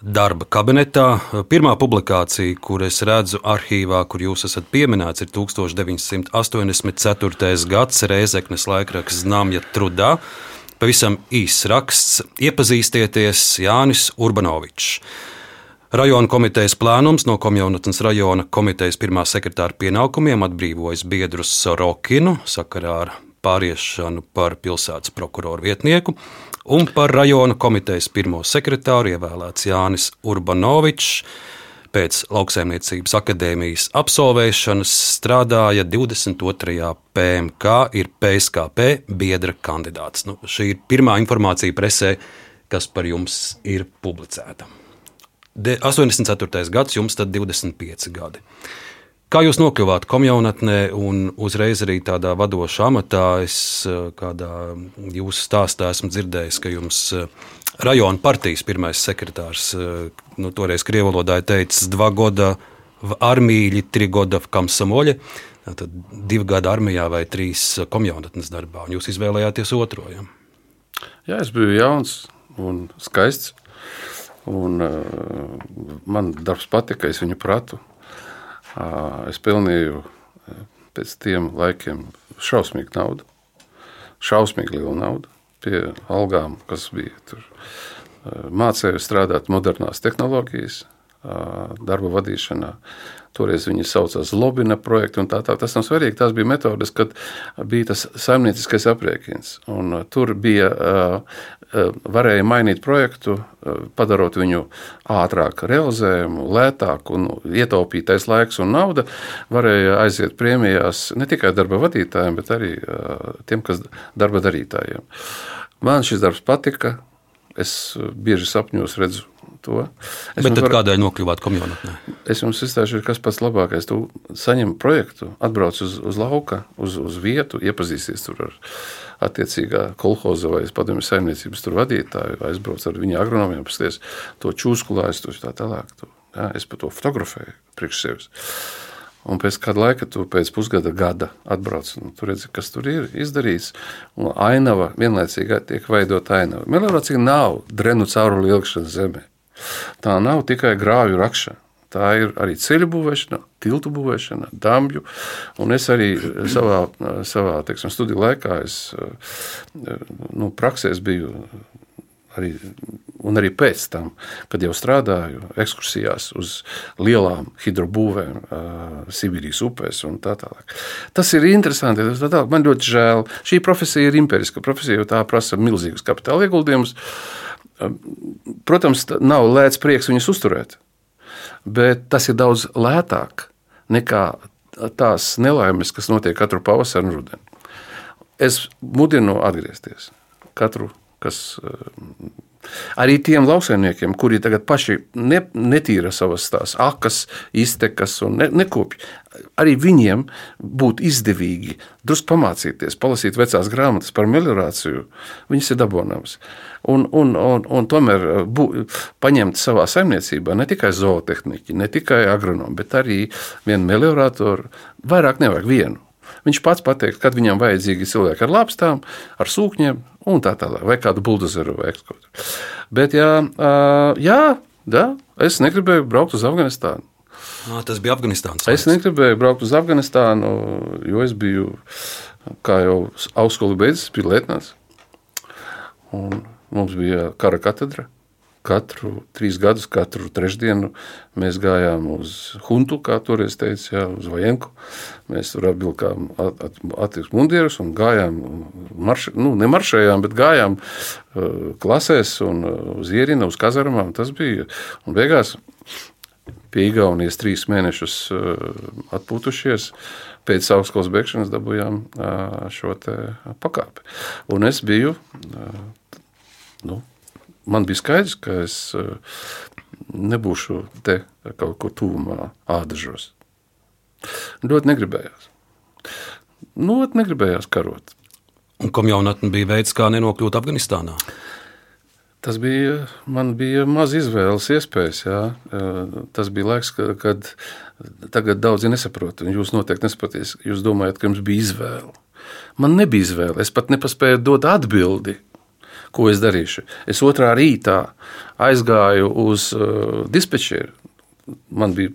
darba kabinetā. Pirmā publikācija, kur es redzu arhīvā, kur jūs esat pieminēts, ir 1984. gads Reizeknes laikraksts Znamja Trudā. Pavisam īss raksts. Iepazīstieties Jānis Urbanovičs. Rajona komitejas plānums no Komjaunatnes rajona komitejas pirmā sekretāra pienākumiem atbrīvojas biedrus Sorokinu sakarā ar pāriešanu par pilsētas prokuroru vietnieku, un par rajona komitejas pirmo sekretāru ievēlēts Jānis Urbanovičs pēc lauksaimniecības akadēmijas absolvēšanas strādāja 22. PMK, ir PSKP biedra kandidāts. Nu, šī ir pirmā informācija presē, kas par jums ir publicēta. De 84. gads, jums tad 25 gadi. Kā jūs nokļuvāt komjaunatnē un uzreiz arī tādā vadošā amatā? Es kādā jūsu stāstā esmu dzirdējis, ka jums rajona partijas pirmais sekretārs, nu, toreiz krievalodā teica, dva goda armīļi, tri goda kamsamoļi. Tad divi gadi armijā vai trīs komjaunatnes darbā, un jūs izvēlējāties otro. Ja? Jā, es biju jauns un skaists. Un, uh, man darbs patika, es viņu pratu. Es pelnīju pēc tiem laikiem šausmīgu naudu. Šausmīgi lielu naudu pie algām, kas bija tur. Mācīju strādāt modernās tehnoloģijas, darba vadīšanā. Toreiz viņi saucās Lobina projektu, un tā tā. Tas nav svarīgi. Tās bija metodes, kad bija tas saimnieciskais aprēķins. Un tur bija, varēja mainīt projektu, padarot viņu ātrāk realizējumu, lētāku un ietaupītais laiks un nauda. Varēja aiziet prēmijās ne tikai darba vadītājiem, bet arī tiem, kas darba darītājiem. Man šis darbs patika. Es bieži sapņos redzu to. Es Bet tad var... kādēļ nokļuvāt komunitē? Es jums izstāstīšu, kas pats labākais. Tu saņem projektu, atbrauc uz, uz lauka, uz, uz vietu, iepazīsties tur ar attiecīgā kolhoza vai padomju saimniecības vadītāju, vai aizbrauc ar viņa agronomiem, pasties to čūsku laistu, tā tālāk. Tu, jā, es par to fotografēju priekš sevis. Un pēc kāda laika, tu pēc pusgada, gada atbrauc un tur redzi, kas tur ir izdarīts. Un ainava vienlaicīgi tiek veidota ainava. Meliorācija nav drenu caurumu ilgšana zemē. Tā nav tikai grāvju rakšana. Tā ir arī ceļu būvēšana, tiltu būvēšana, dambju. Un es arī savā, savā teiksim, studiju laikā, es, nu, praksēs biju arī, un arī pēc tam, kad jau strādāju ekskursijās uz lielām hidrobūvēm, uh, Sibīrijas upēs un tā tālāk. Tas ir interesanti. Tas tā tālāk. Man ļoti žēl. Šī profesija ir imperiska profesija, jo tā prasa milzīgus kapitāla ieguldījumus. Protams, nav lēts prieks viņus uzturēt, bet tas ir daudz lētāk nekā tās nelaimes, kas notiek katru pavasaru un rudeni. Es mudinu atgriezties katru kas uh, Arī tiem lauksaimniekiem, kuri tagad paši ne, netīra savas tās akas, iztekas un ne, nekopja, arī viņiem būtu izdevīgi drusku pamācīties, palasīt vecās grāmatas par meliorāciju. Viņas ir dabūnamas. Un, un, un, un tomēr bū, paņemt savā saimniecībā ne tikai zootehniķi, ne tikai agronomu, bet arī vienu meliorātoru. Vairāk nevajag vienu. Viņš pats pateiks, kad viņam vajadzīgi cilvēki ar lāpstām, ar sūkņiem un tā tālāk, vai kādu buldozeru vai kaut ko. Bet, jā, jā, jā, es negribēju braukt uz Afganistānu. À, tas bija Afganistāns. Es negribēju braukt uz Afganistānu, jo es biju, kā jau augstskolu beidzis, biju lietnāts. Un mums bija kara katedra. Katru trīs gadus, katru trešdienu mēs gājām uz Huntu, kā toreiz teica, jā, uz Vajenku. Mēs tur apvilkām attīstības mundierus un gājām, marš, nu, nemaršējām, bet gājām uh, klasēs un uh, uz ierina, uz kazarmām. Tas bija, un beigās pie Igaunijas trīs mēnešus uh, atpūtušies, pēc augstskolas beigšanas dabūjām šo pakāpi. Un es biju, nu, man bija skaidrs, ka es eh, nebūšu te kaut kur tuvumā, ādažos. Ļoti negribējās. Nu, negribējās karot. Un komjaunatne bija veids, kā nenokļūt Afganistānā. Tas bija, man bija maz izvēles iespējas. Jā. Eh, tas bija laiks, kad, kad tagad daudzi nesaprot. Jūs noteikti nesaprotat. Jūs domājat, ka jums bija izvēle. Man nebija izvēle. Es pat nepaspēju dot atbildi ko es darīšu. Es otrā rītā aizgāju uz uh, dispečeru. Man bija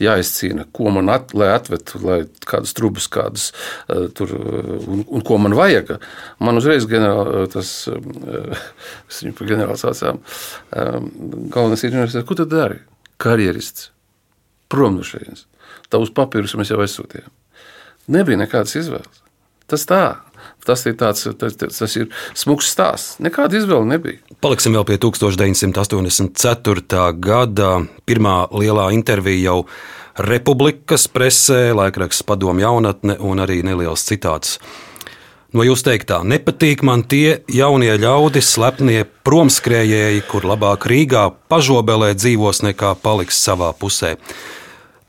jāizcīna, ko man at, lai atvedu, lai kādus trubus, kādus uh, tur, uh, un, un ko man vajag. Man uzreiz ģenerāli, uh, tas, uh, es viņu par ģenerāli saucām, um, galvenais ir, ko tu dari? Karjerists. Prom no šejienes. Tavus papīrus mēs jau aizsūtījām. Nebija nekādas izvēles. Tas tā. Tas ir, tāds, tas, tas ir smags stāsts. Nekāda izvēle nebija. Paliksim vēl pie 1984. gada. Pirmā lielā intervija jau Republikas presē, laikraksts Padomu jaunatne un arī neliels citāts. No jūs teiktā, nepatīk man tie jaunie ļaudis, slepnie promskrējēji, kur labāk Rīgā pažobelē dzīvos nekā paliks savā pusē.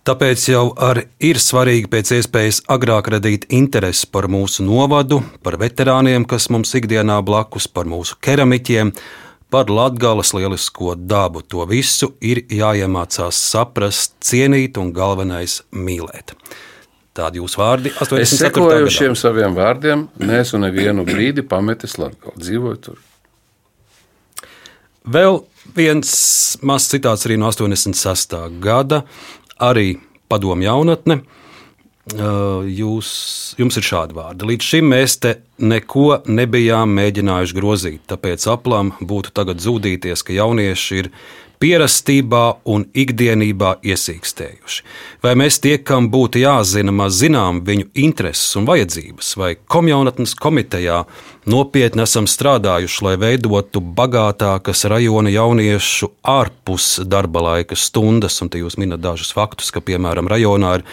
Tāpēc jau ir svarīgi pēc iespējas agrāk radīt interesi par mūsu novadu, par veterāniem, kas mums ikdienā blakus, par mūsu keramiķiem, par latgales lielisko dabu. To visu ir jāiemācās saprast, cienīt un galvenais mīlēt. Tādi jūsu vārdi. Es sekoju šiem saviem vārdiem, nesu nevienu brīdi pametis Latviju, dzīvoju tur. Vēl viens mazs citāts arī no 86. gada arī padomu jaunatne. Jūs, jums ir šādi vārdi. Līdz šim mēs te neko nebijām mēģinājuši grozīt, tāpēc aplam būtu tagad zudīties, ka jaunieši ir pierastībā un ikdienībā iesīkstējuši. Vai mēs tie, kam būtu jāzina, maz zinām viņu intereses un vajadzības, vai komjaunatnes komitejā nopietni esam strādājuši, lai veidotu bagātākas rajona jauniešu ārpus darba laika stundas, un te jūs minat dažus faktus, ka piemēram rajonā ir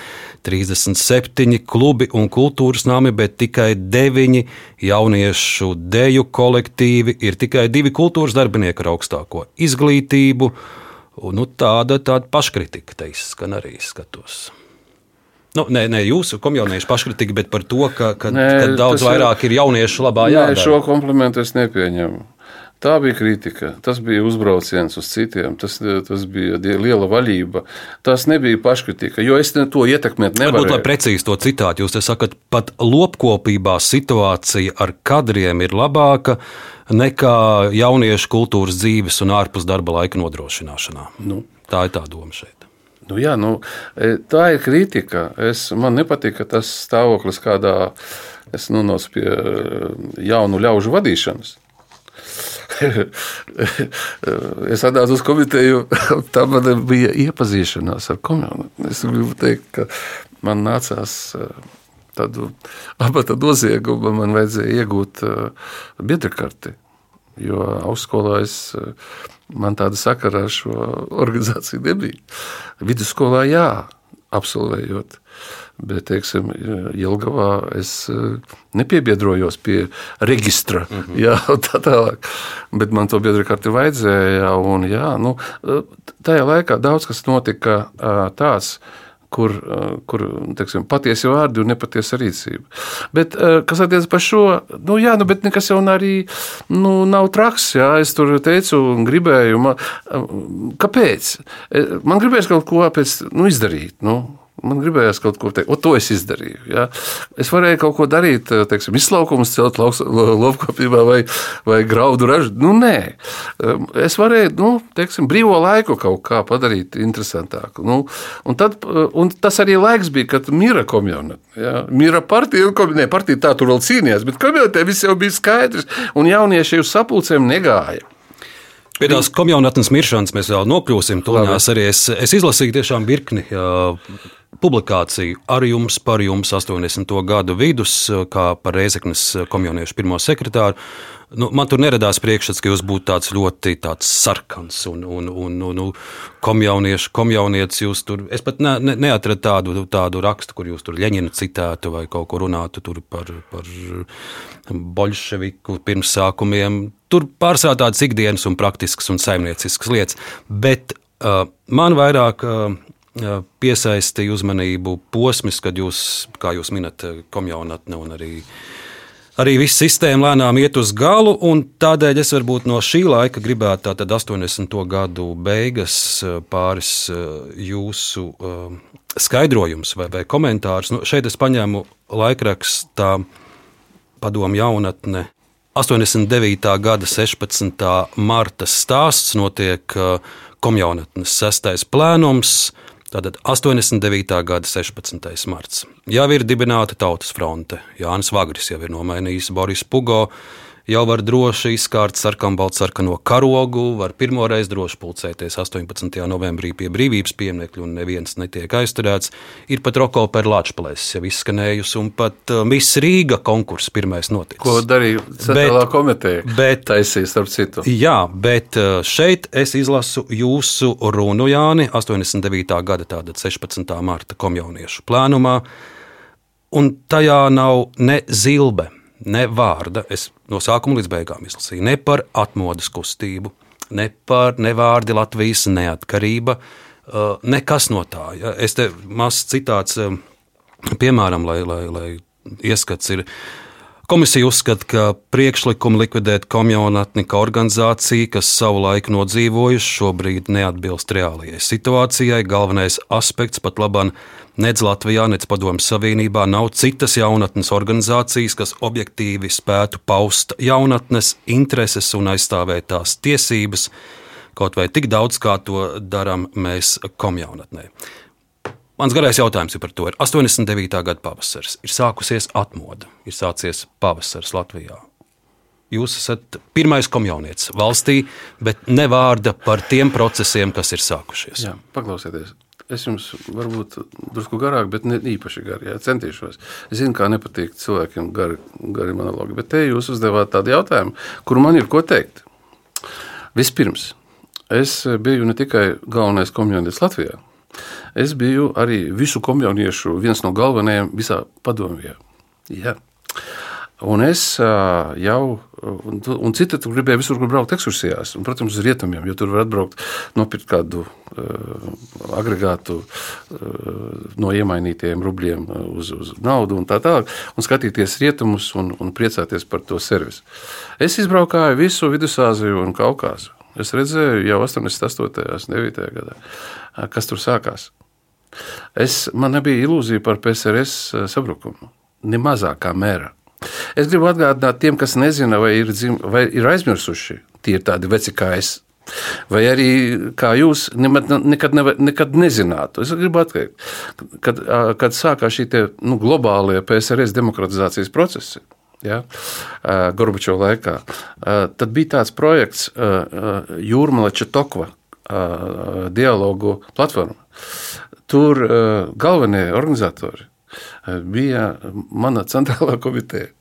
37 klubi un kultūras nami, bet tikai 9 jauniešu deju kolektīvi, ir tikai divi kultūras darbinieki ar augstāko izglītību. Nu, tāda, tāda paškritika te izskan arī skatos. Nu, nē, nē, jūsu komjauniešu paškritika, bet par to, ka, ka, nē, ka daudz vairāk ir, jauniešu labā jādara. Nē, šo komplimentu es nepieņemu. Tā bija kritika, tas bija uzbrauciens uz citiem, tas, tas bija liela vaļība. Tas nebija paškritika, jo es to ietekmēt nevaru. Varbūt, lai precīzi to citātu, jūs sakat, pat lopkopībā situācija ar kadriem ir labāka nekā jauniešu kultūras dzīves un ārpus darba laika nodrošināšanā. Nu. Tā ir tā doma šeit. Nu, jā, nu, e, tā ir kritika. Es, man nepatīk tas stāvoklis, kādā es nonācu pie e, jaunu ļaužu vadīšanas. es atnācu uz komiteju, tā man bija iepazīšanās ar komuniju. Es gribu teikt, ka man nācās eh, tādu abata noziegumu, man vajadzēja iegūt biedra karti. Jo augstskolā es, eh, man tāda sakara ar šo organizāciju nebija. Vidusskolā jā, absolvējot. Bet, teiksim, Jelgavā es nepiebiedrojos pie reģistra. Mm -hmm. jā, tā tālāk. Bet man to biedru karti vajadzēja. Un, jā, nu, tajā laikā daudz kas notika tāds kur, kur teiksim, patiesi vārdi un nepatiesa rīcība. Bet, kas attiecas par šo, nu, jā, nu, bet nekas jau arī nu, nav traks. Jā, es tur teicu, gribēju, man, kāpēc? Man gribējās kaut ko pēc, nu, izdarīt. Nu, Man gribējās kaut ko teikt, o, to es izdarīju. Ja? Es varēju kaut ko darīt, eh, teiksim, izlaukumus celt lopkopībā vai, vai graudu ražu. Nu, nē, es varēju, nu, teiksim, brīvo laiku kaut kā padarīt interesantāku. Nu, un, tad, eh, un tas arī laiks bija, kad mira komjona. Ja? Mira partija, un ne, partija tā tur vēl cīnījās, bet komjonatē viss jau bija skaidrs, un jaunieši uz sapulcēm negāja. Pie tās komjaunatnes miršanas mēs vēl nokļūsim. Tūlņās arī es, es izlasīju tiešām virkni publikāciju ar jums par jums 80. gadu vidus, kā par Reizeknas komjauniešu pirmo sekretāru. Nu, man tur neradās priekšstats, ka jūs būtu tāds ļoti tāds sarkans un, un, un, un, un komjauniešu, komjaunietis. Jūs tur, es pat ne, ne, neatradu tādu, tādu rakstu, kur jūs tur Ļeņinu citētu vai kaut ko runātu par, par bolševiku pirmsākumiem. Tur pārsvarā tādas ikdienas un praktiskas un saimnieciskas lietas. Bet uh, man vairāk. Uh, piesaistīja uzmanību posms, kad jūs, kā jūs minat, komjaunatne un arī, arī viss sistēma lēnām iet uz galu. Tādēļ es varbūt no šī laika gribētu tātad 80. gadu beigas pāris jūsu skaidrojums vai, vai komentārus. Nu, šeit es paņēmu laikrakstā padomu jaunatne. 89. gada 16. marta stāsts notiek komjaunatnes sestais plēnums, Tātad 89. gada 16. marts. Jau ir dibināta Tautas fronte. Jānis Vagris jau ir nomainījis Boris Pugo, jau var droši izkārt sarkanbaltsarkano karogu, var pirmoreiz droši pulcēties 18. novembrī pie brīvības pieminiekļa, un neviens netiek aizturēts. Ir pat Roko Perlāčplēs jau izskanējusi, un pat uh, Miss Rīga konkurss pirmais noticis. Ko darīja Centrālā komiteja? Bet, taisīs, starp citu. Jā, bet uh, šeit es izlasu jūsu runu Jāni 89. gada tātad 16. marta komjauniešu plēnumā, un tajā nav ne zilbe ne vārda, es no sākuma līdz beigām izlasīju, ne par atmodas kustību, ne par ne vārdi Latvijas neatkarība, uh, nekas no tā. Ja? Es te mazs citāts, um, piemēram, lai, lai, lai ieskats ir. Komisija uzskata, ka priekšlikumi likvidēt komjonatni kā organizāciju, kas savu laiku nodzīvojuši, šobrīd neatbilst reālajai situācijai. Galvenais aspekts pat labāk Nec Latvijā, nec Padomju Savienībā nav citas jaunatnes organizācijas, kas objektīvi spētu paust jaunatnes intereses un aizstāvēt tās tiesības, kaut vai tik daudz, kā to darām mēs komjaunatnē. Mans garais jautājums par to. Ir 89. gada pavasaris, ir sākusies atmoda, ir sācies pavasaris Latvijā. Jūs esat pirmais komjaunietis valstī, bet ne vārda par tiem procesiem, kas ir sākušies. Jā, paklausieties. Es jums varbūt drusku garāk, bet ne īpaši gari. Jā, centīšos. Es zinu, kā nepatīk cilvēkiem gari, gari monologi, bet te jūs uzdevāt tādu jautājumu, kuru man ir ko teikt. Vispirms, es biju ne tikai galvenais komjaunietis Latvijā, es biju arī visu komjauniešu viens no galvenajiem visā padomjā. Jā. Un es jau, un, un citi tur gribēja visur, braukt ekskursijās, un, protams, uz rietumiem, jo tur var atbraukt, nopirkt kādu uh, agregātu uh, no iemainītiem rubļiem uz, uz naudu un tā tālāk, un skatīties rietumus un, un priecāties par to servisu. Es izbraukāju visu Vidusāziju un Kaukāzu. Es redzēju jau 88. un 9. gadā, kas tur sākās. Es, man nebija ilūzija par PSRS sabrukumu, ne mazākā mērā. Es gribu atgādināt tiem, kas nezina, vai ir, dzim, vai ir aizmirsuši, tie ir tādi veci kā es. Vai arī kā jūs nekad, nevar, nekad nezinātu. Es gribu atklāt, kad, kad sākās šī te, nu, globālie PSRS demokratizācijas procesi. Ja, Gorbačova laikā. Tad bija tāds projekts Jūrmala Četokva dialogu platforma. Tur galvenie organizatori bija mana centrālā komiteja.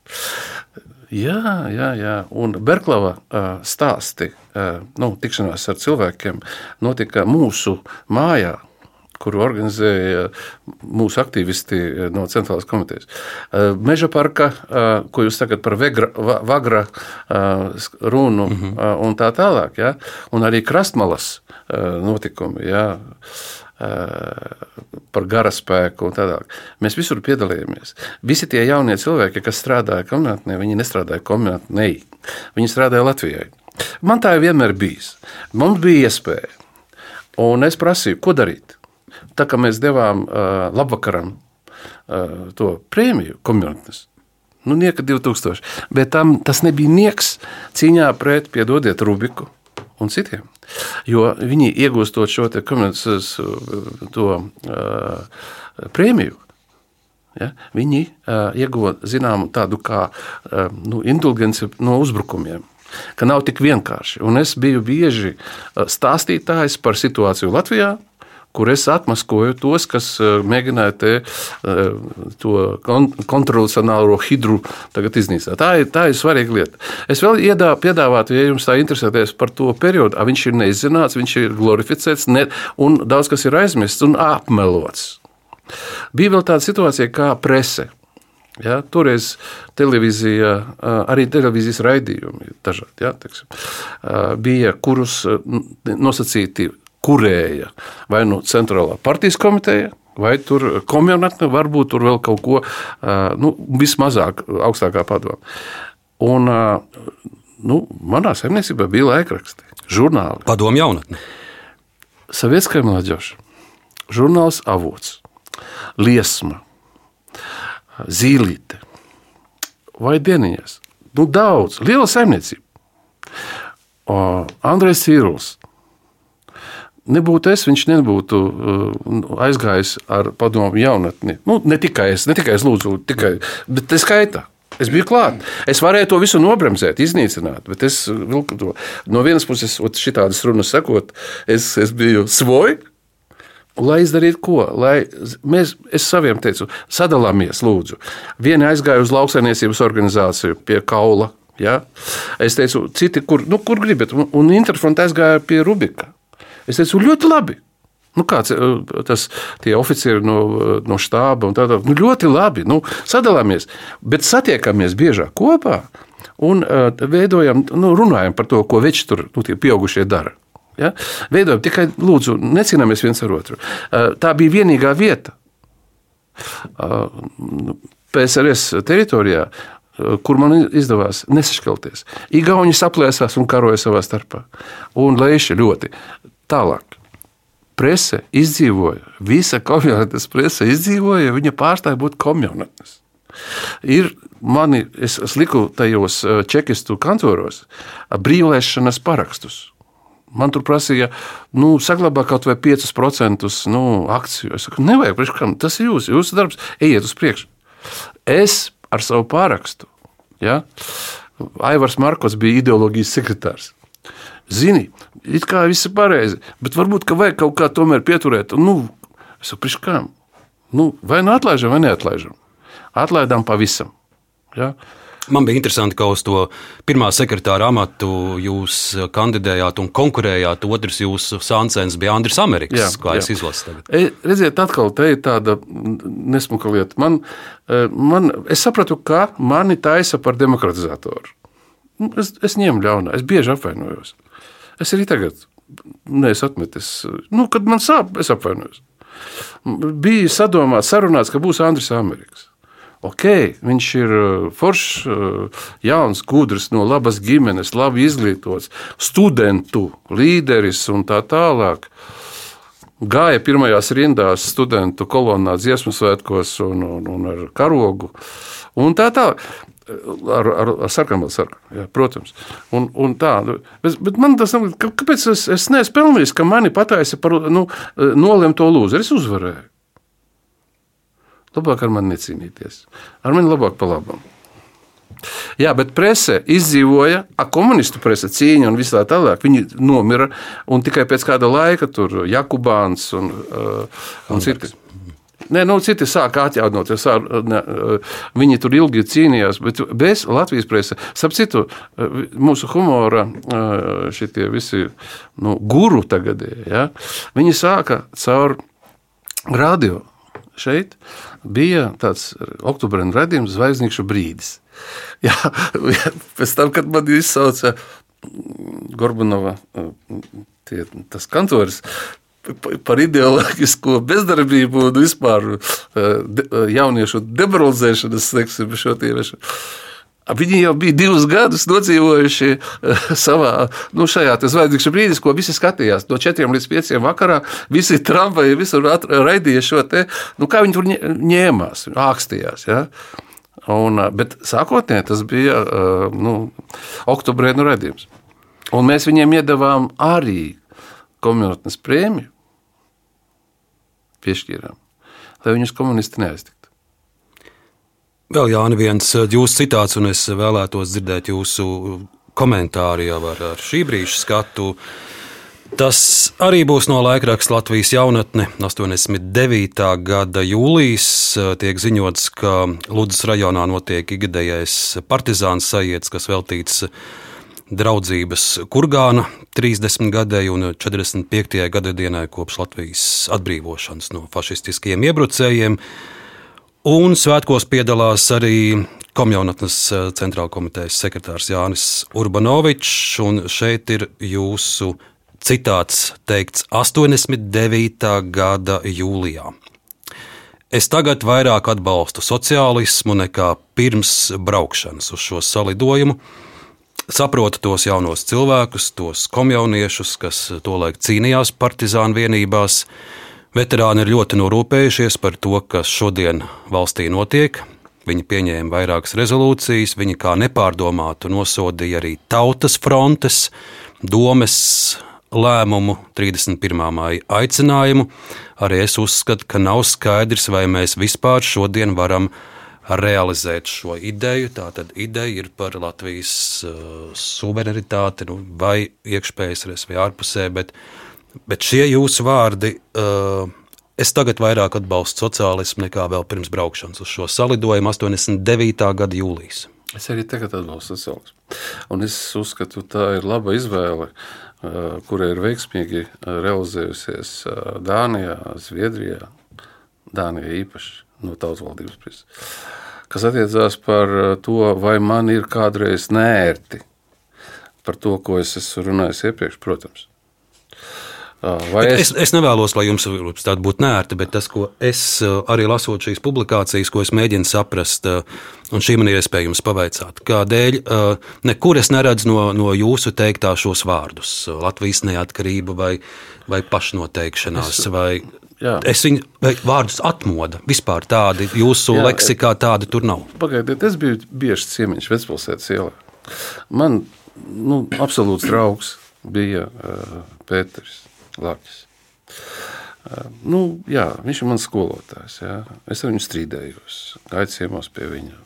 Jā, jā, jā. Un Berklava stāsti, nu, tikšanās ar cilvēkiem notika mūsu mājā, kuru organizēja mūsu aktīvisti no Centrālās komitejas. Meža parka, ko jūs sakat par vegra, vagra runu mm -hmm. un tā tālāk, ja? un arī krastmalas notikumi. Ja? par garaspēku un tādā. Mēs visur piedalījāmies. Visi tie jaunie cilvēki, kas strādāja kombinācijā, viņi nestrādāja kombinācijā, viņi strādāja Latvijai. Man tā vienmēr bijis. Mums bija iespēja. Un es prasīju, ko darīt. Tā kā mēs devām uh, labvakaram uh, to prēmiju komunitnes. Nu, nieka 2000. Bet tam, tas nebija nieks cīņā pret, piedodiet, Rubiku un citiem. Jo viņi iegūstot šo komunitnes uh, prēmiju, ja, viņi uh, ieguva zināmu tādu kā uh, nu, indulgenci no uzbrukumiem ka nav tik vienkārši. Un es biju bieži stāstītājs par situāciju Latvijā, kur es atmaskoju tos, kas mēģināja te, to kontrolsonālo hidru iznīcināt. Tā ir, tā ir svarīga lieta. Es vēl iedā, piedāvātu, ja jums tā interesēties par to periodu, viņš ir neizzināts, viņš ir glorificēts ne, un daudz kas ir aizmirsts un apmelots. Bija vēl tāda situācija kā prese. Ja, toreiz televīzija, arī televīzijas raidījumi dažādi, ja, teksim, bija, kurus nosacīti kurēja vai nu centrālā partijas komiteja, vai tur komunāte, varbūt tur vēl kaut ko, nu, vismazāk augstākā padoma. Un nu, manā saimniecībā bija laikraksti, žurnāli. Padomu jaunatne. Savietskajā mladošā. Žurnāls avots, liesma, zīlīte vai dieniņas. Nu, daudz, liela saimniecība. Andrejs Cīrulis, Nebūtu es, viņš nebūtu uh, aizgājis ar padomu jaunatni. Nu, ne tikai es, ne tikai es lūdzu, tikai, bet tas skaitā. Es biju klāt. Es varēju to visu nobremzēt, iznīcināt, bet es vilku to. No vienas puses, šitādas runas sakot, es, es biju svoji, Lai izdarītu ko? Lai mēs, es saviem teicu, sadalāmies, lūdzu. Vieni aizgāja uz lauksainiecības organizāciju pie kaula. Ja? Es teicu, citi, kur, nu, kur gribat, un Interfront aizgāja pie Rubika. Es teicu, ļoti labi. Nu, kāds tas ir oficieri no, no štāba un tādā. Nu, ļoti labi. Nu, sadalāmies, bet satiekamies biežāk kopā un uh, veidojam, nu, runājam par to, ko veči tur nu, pieaugušie dara. Ja? Veidojam tikai, lūdzu, necīnāmies viens ar otru. Uh, tā bija vienīgā vieta. Uh, PSRS teritorijā, kur man izdevās nesašķelties. Igauni saplēsās un karoja savā starpā. Un leši ļoti tālāk. Prese izdzīvoja, visa komunātas prese izdzīvoja, viņa pārstāja būt komunātas. Ir mani, es, es liku tajos čekistu kantoros brīvlēšanas parakstus. Man tur prasīja, nu, saglabāt kaut vai 5% nu, akciju. Es saku, nevajag, priekškam, tas ir jūs, jūsu darbs, ejiet uz priekšu. Es ar savu pārakstu, ja, Aivars Markos bija ideoloģijas sekretārs. Zini, it kā viss ir pareizi, bet varbūt ka vajag kaut kā tomēr pieturēt. Nu, es saku, priekškam, nu, vai nu atlaižam, vai neatlaižam. Atlaidām pavisam. Ja? Man bija interesanti, ka uz to pirmā sekretāra amatu jūs kandidējāt un konkurējāt. Otrs jūsu sāncens bija Andris Amerikas, jā, kā jā. es izlasu tagad. E, redziet, atkal te ir tāda nesmuka lieta. Man, e, man, es sapratu, ka mani taisa par demokratizatoru. Nu, es, es ņemu ļaunā, es bieži apvainojos. Es arī tagad neesmu atmetis. Nu, kad man sāp, es apvainojos. Bija sadomāts, sarunāts, ka būs Andris Amerikas ok, viņš ir uh, foršs, uh, jauns, gudrs, no labas ģimenes, labi izglītots, studentu līderis un tā tālāk. Gāja pirmajās rindās studentu kolonnā dziesmu svētkos un, un, un ar karogu. Un tā tālāk. Ar, ar, ar sarkanu sarkanu, protams. Un, un tā, bet, bet man tas nav, kāpēc es, es neesmu pelnījis, ka mani pataisa par nu, nolemto lūdzu. Es uzvarēju. Labāk ar mani necīnīties. Ar mani labāk pa labam. Jā, bet prese izdzīvoja, a, komunistu presa cīņa un viss tā tālāk. Viņi nomira un tikai pēc kāda laika tur Jakubāns un, uh, un citi. Nē, nu, citi sāka atjaunoties. Viņi tur ilgi cīnījās, bet bez Latvijas presa. Starp citu, mūsu humora šitie visi nu, guru tagad, ja, viņi sāka caur radio šeit bija tāds oktobra redzējums, zvaigznīšu brīdis. Jā, pēc tam, kad man izsauca Gorbanova tie, tas kantors, par ideoloģisko bezdarbību un vispār jauniešu demoralizēšanas, teiksim, šo tieši. Viņi jau bija divus gadus nodzīvojuši eh, savā, nu, šajā zvaigžņu brīdī, ko visi skatījās. No 4 līdz 5 vakarā visi tramvaji visur raidīja šo te, nu, kā viņi tur ņēmās, ākstījās. Ja? Un, eh, bet sākotnēji tas bija eh, nu, oktobrē nu redzējums. Un mēs viņiem iedavām arī komunitnes prēmiju, piešķīrām, lai viņus komunisti neaiztiktu. Vēl Jāni, viens eh, jūsu citāts, un es vēlētos dzirdēt jūsu komentāru jau ar, ar šī brīža skatu. Tas arī būs no laikraksta Latvijas jaunatne. 89. gada jūlijas eh, tiek ziņots, ka Ludus rajonā notiek ikgadējais partizāns sajiets, kas veltīts draudzības kurgāna 30 gadēju un 45. gada dienai kopš Latvijas atbrīvošanas no fašistiskiem iebrucējiem. Un svētkos piedalās arī Komjaunatnes eh, centrāla komitejas sekretārs Jānis Urbanovičs, un šeit ir jūsu citāts teikts 89. gada jūlijā. Es tagad vairāk atbalstu sociālismu nekā pirms braukšanas uz šo salidojumu. Saprotu tos jaunos cilvēkus, tos komjauniešus, kas tolaik cīnījās partizānu vienībās, Veterāni ir ļoti norūpējušies par to, kas šodien valstī notiek. Viņi pieņēma vairākas rezolūcijas, viņi kā nepārdomātu nosodīja arī tautas frontes, domes lēmumu 31. māja aicinājumu. Arī es uzskatu, ka nav skaidrs, vai mēs vispār šodien varam realizēt šo ideju. Tātad ideja ir par Latvijas uh, suverenitāti, nu, vai iekšpējas, vai ārpusē, bet Bet šie jūsu vārdi, uh, es tagad vairāk atbalstu sociālismu nekā vēl pirms braukšanas uz šo salidojumu 89. gada jūlijas. Es arī tagad atbalstu sociālismu. Un es uzskatu, tā ir laba izvēle, uh, kurai ir veiksmīgi realizējusies uh, Dānijā, Zviedrijā, Dānijā īpaši no tautas valdības puses. Kas attiecās par uh, to, vai man ir kādreiz nērti par to, ko es esmu runājis iepriekš, protams. Es... Es, es nevēlos, lai jums tāda būtu nērta, bet tas, ko es arī lasot šīs publikācijas, ko es mēģinu saprast, un šī man ir iespēja jums pavaicāt, kādēļ nekur es neredzu no, no jūsu teiktā šos vārdus - Latvijas neatkarība vai, vai pašnoteikšanās. Es... Vai, Jā. Es viņu vārdus atmodu. Vispār tādi jūsu Jā, leksikā tādi tur nav. Pagaidiet, es biju bieži ciemiņš Vecpilsētas ielā. Man nu, absolūts draugs bija uh, Pēters. Lakis. Uh, nu, jā, viņš ir mans skolotājs. Jā. Es ar viņu strīdējos, gāju ciemos pie viņa.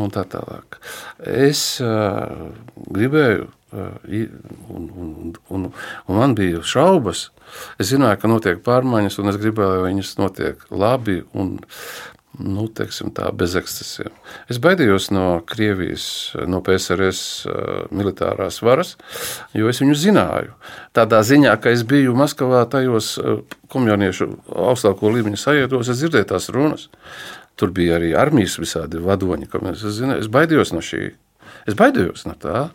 Un tā tālāk. Es uh, gribēju, un, un, un, un man bija šaubas. Es zināju, ka notiek pārmaiņas, un es gribēju, lai viņas notiek labi. Un, nu, teiksim, tā, bez ekscesiem. Es baidījos no Krievijas, no PSRS militārās varas, jo es viņu zināju. Tādā ziņā, ka es biju Maskavā tajos komjauniešu augstāko līmeņa sajūtos, es dzirdēju tās runas. Tur bija arī armijas visādi vadoņi, ko mēs zinājām. Es baidījos no šī. Es baidījos no tā.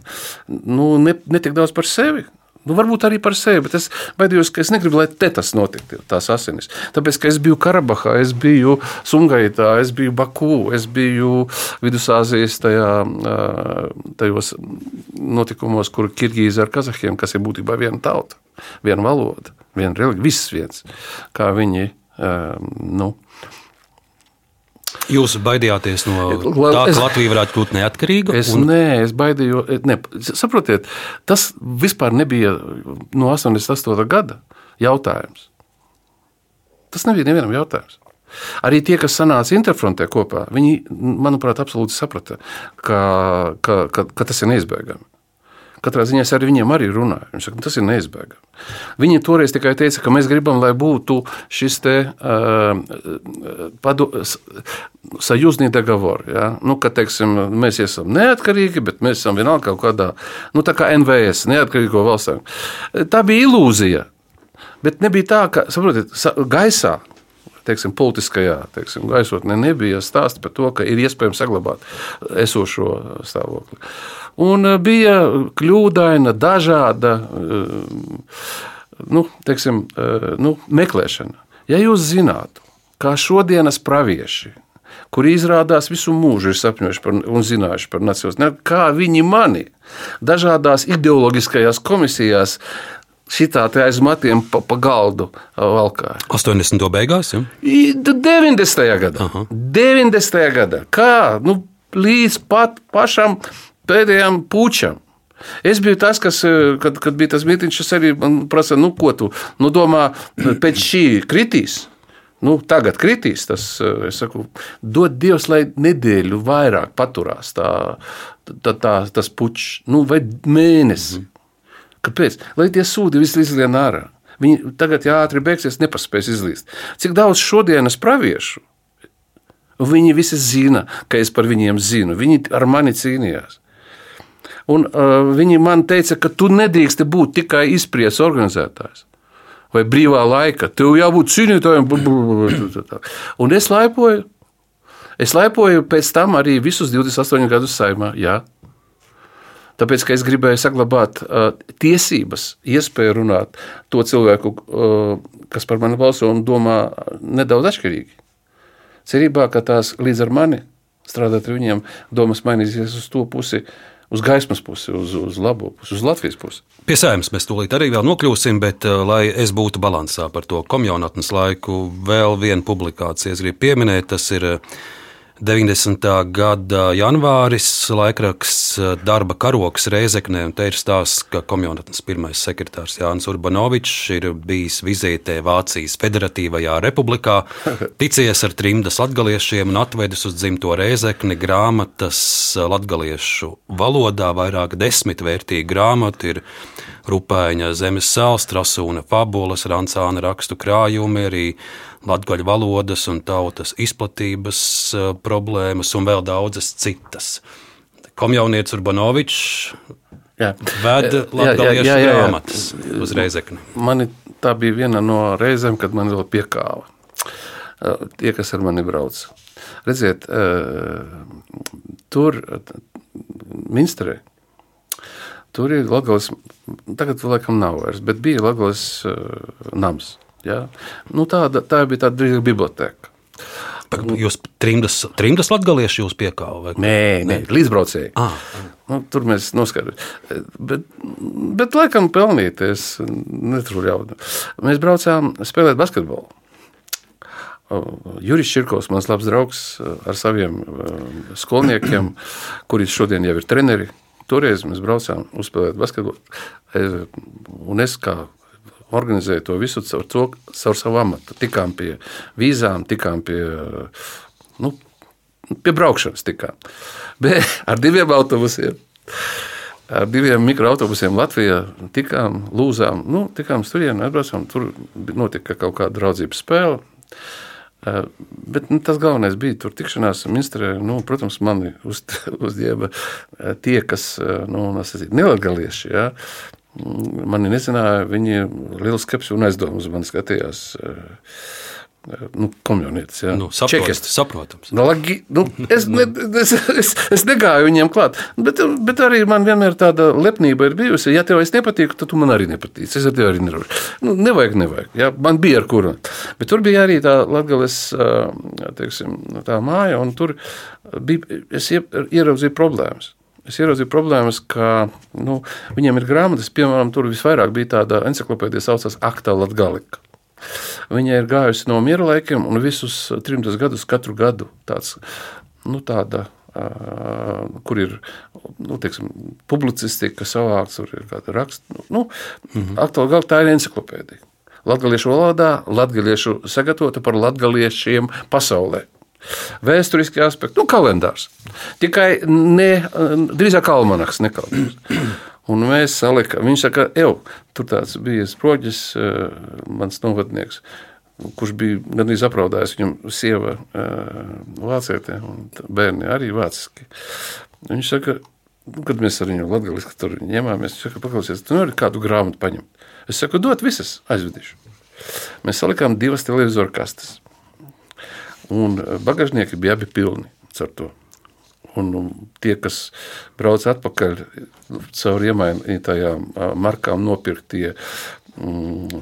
Nu, ne, ne tik daudz par sevi, Nu, varbūt arī par sevi, bet es baidījos, ka es negribu, lai te tas notiktu, tās asinis. Tāpēc, ka es biju Karabahā, es biju Sungaitā, es biju Baku, es biju Vidusāzijas tajā, tajos notikumos, kur Kirgīzi ar Kazahiem, kas ir būtībā viena tauta, viena valoda, viena reliģija, viss viens, kā viņi, nu, Jūs baidījāties no tā, ka Latvija varētu kļūt neatkarīga? Es, un... Nē, es baidījos. Ne, saprotiet, tas vispār nebija no 88. gada jautājums. Tas nebija nevienam jautājums. Arī tie, kas sanāca interfrontē kopā, viņi, manuprāt, absolūti saprata, ka, ka, ka, ka tas ir neizbēgami. Katrā ziņā es ar viņiem arī runāju. Viņi saka, tas ir neizbēgami. Viņi toreiz tikai teica, ka mēs gribam, lai būtu šis te uh, sajūzni dogovor. Ja? Nu, ka, teiksim, mēs esam neatkarīgi, bet mēs esam vienalga kaut kādā, nu, tā kā NVS, neatkarīgo valsts. Tā bija ilūzija. Bet nebija tā, ka, saprotiet, gaisā teiksim, politiskajā teiksim, gaisotnē nebija stāsti par to, ka ir iespējams saglabāt esošo stāvokli. Un bija kļūdaina, dažāda nu, teiksim, nu, meklēšana. Ja jūs zinātu, kā šodienas pravieši kuri izrādās visu mūžu ir sapņojuši par, un zinājuši par nacionālismu. Kā viņi mani dažādās ideoloģiskajās komisijās šitā aiz matiem pa, pa galdu valkāja. 80. beigās? Ja? 90. gadā. Aha. 90. gadā. Kā? Nu, līdz pat pašam pēdējam pučam. Es biju tas, kas, kad, kad bija tas mītīņš, es arī prasīju, nu, ko tu nu, domā, pēc šī kritīs nu, tagad kritīs, tas, eh, saku, dod Dievs, lai nedēļu vairāk paturās tā, tā, tā, tas puķis, nu, vai mēnesis. Mm. Kāpēc? Lai tie sūdi visi izlien ārā. Viņi tagad, ātri beigsies, nepaspēs izlīst. Cik daudz šodienas praviešu? Viņi visi zina, ka es par viņiem zinu. Viņi ar mani cīnījās. Un, uh, viņi man teica, ka tu nedrīksti būt tikai izpries organizētājs vai brīvā laika. Tev jābūt cīnītājam. Un es laipoju. Es laipoju pēc tam arī visus 28 gadus saimā. Jā. Tāpēc, ka es gribēju saglabāt uh, tiesības, iespēju runāt to cilvēku, uh, kas par mani balso un domā nedaudz atšķirīgi. Cerībā, ka tās līdz ar mani strādāt ar viņiem, domas mainīsies uz to pusi, uh, uz gaismas pusi, uz, uz labo pusi, uz Latvijas pusi. Pie saimnes mēs tūlīt arī vēl nokļūsim, bet, uh, lai es būtu balansā par to komjaunatnes laiku, vēl viena publikācija es gribu pieminēt. Tas ir uh, 90. gada janvāris, laikraksts eh, darba karoks Reizeknē, te ir stāsts, ka komjonatnes pirmais sekretārs Jānis Urbanovičs ir bijis vizītē Vācijas Federatīvajā republikā, ticies ar trimdas latgaliešiem un atvedis uz dzimto Reizekni grāmatas latgaliešu valodā, vairāk desmit vērtīgi grāmatu ir Rupēņa zemes sāls, Trasūna fabulas, Rancāna rakstu krājumi, arī latgaļu valodas un tautas izplatības uh, problēmas un vēl daudzas citas. Komjaunietis Urbanovičs veda latgaliešu grāmatas uz Reizekni. Mani tā bija viena no reizēm, kad man vēl piekāva. Uh, tie, kas ar mani brauc. Redziet, tur Minsterē Tur ir Latvijas, tagad laikam nav vairs, bet bija Latvijas uh, nams. Ja? Nu, tāda, tā bija tāda drīzāk biblioteka. Jūs trimdas, trimdas latgalieši jūs piekāva? Nē, nē, līdzbraucēji. Ah. Nu, tur mēs noskaidrojam. Bet, bet laikam pelnīt, es netrūru jaudu. Mēs braucām spēlēt basketbolu. Juris Čirkovs, mans labs draugs ar saviem skolniekiem, kuri šodien jau ir treneri. Toreiz mēs braucām uzspēlēt basketbolu. Un es kā organizēja to visu caur, to, caur savu amatu. Tikām pie vīzām, tikām pie, nu, pie braukšanas. Tikām. Bet ar diviem autobusiem. Ar diviem mikroautobusiem Latvijā tikām, lūzām, nu, tikām turien, atbraucām. Tur notika kaut kāda draudzības spēle. Bet nu, tas galvenais bija tur tikšanās ministrē. Nu, protams, mani uz, uzģēba tie, kas nu, nelegālieši. Ja, Mani nezināja, viņi lielu skepsi un aizdomas man skatījās. Eh, nu, komjaunietis, ja. nu, saprot, saprotams. Nu, lagi, nu, es, ne, es, es, es negāju viņiem klāt, bet, bet arī man vienmēr tāda lepnība ir bijusi. Ja tev es nepatīku, tad tu man arī nepatīc. Es ar tevi arī nevaru. Nu, nevajag, nevajag. Ja, man bija ar kuru. Bet tur bija arī tā teiksim, tā māja, un tur bija, es ieraudzīju problēmas es ieraudzīju problēmas, ka nu, viņiem ir grāmatas, piemēram, tur visvairāk bija tāda encyklopēdija, saucās Akta Latgalika. Viņa ir gājusi no miera laikiem un visus trimtus gadus, katru gadu tāds, nu, tāda. Uh, kur ir nu, teiksim, publicistika, savāks, tur ir kāda raksta. Nu, mm -hmm. Aktuāli galā tā ir encyklopēdija. Latviešu valodā, latviešu sagatavota par latviešiem pasaulē. Vēsturiski aspekti, nu, kalendārs. Tikai ne, drīzāk almanaks, ne kalendārs. Un mēs salikām, viņš saka, ej, tur tāds bija sproģis, eh, mans novadnieks, kurš bija gandrīz apraudājis viņam sieva eh, vācietē, un bērni arī vāciski. Viņš saka, kad mēs ar viņu latgaliski tur ņemāmies, viņš saka, paklausies, tu nevari kādu grāmatu paņemt. Es saku, dot visas, aizvedīšu. Mēs salikām divas televizoru kastes un bagāžnieki bija abi pilni ar to. Un, un tie, kas brauc atpakaļ caur iemainītajām markām, nopirktie mm,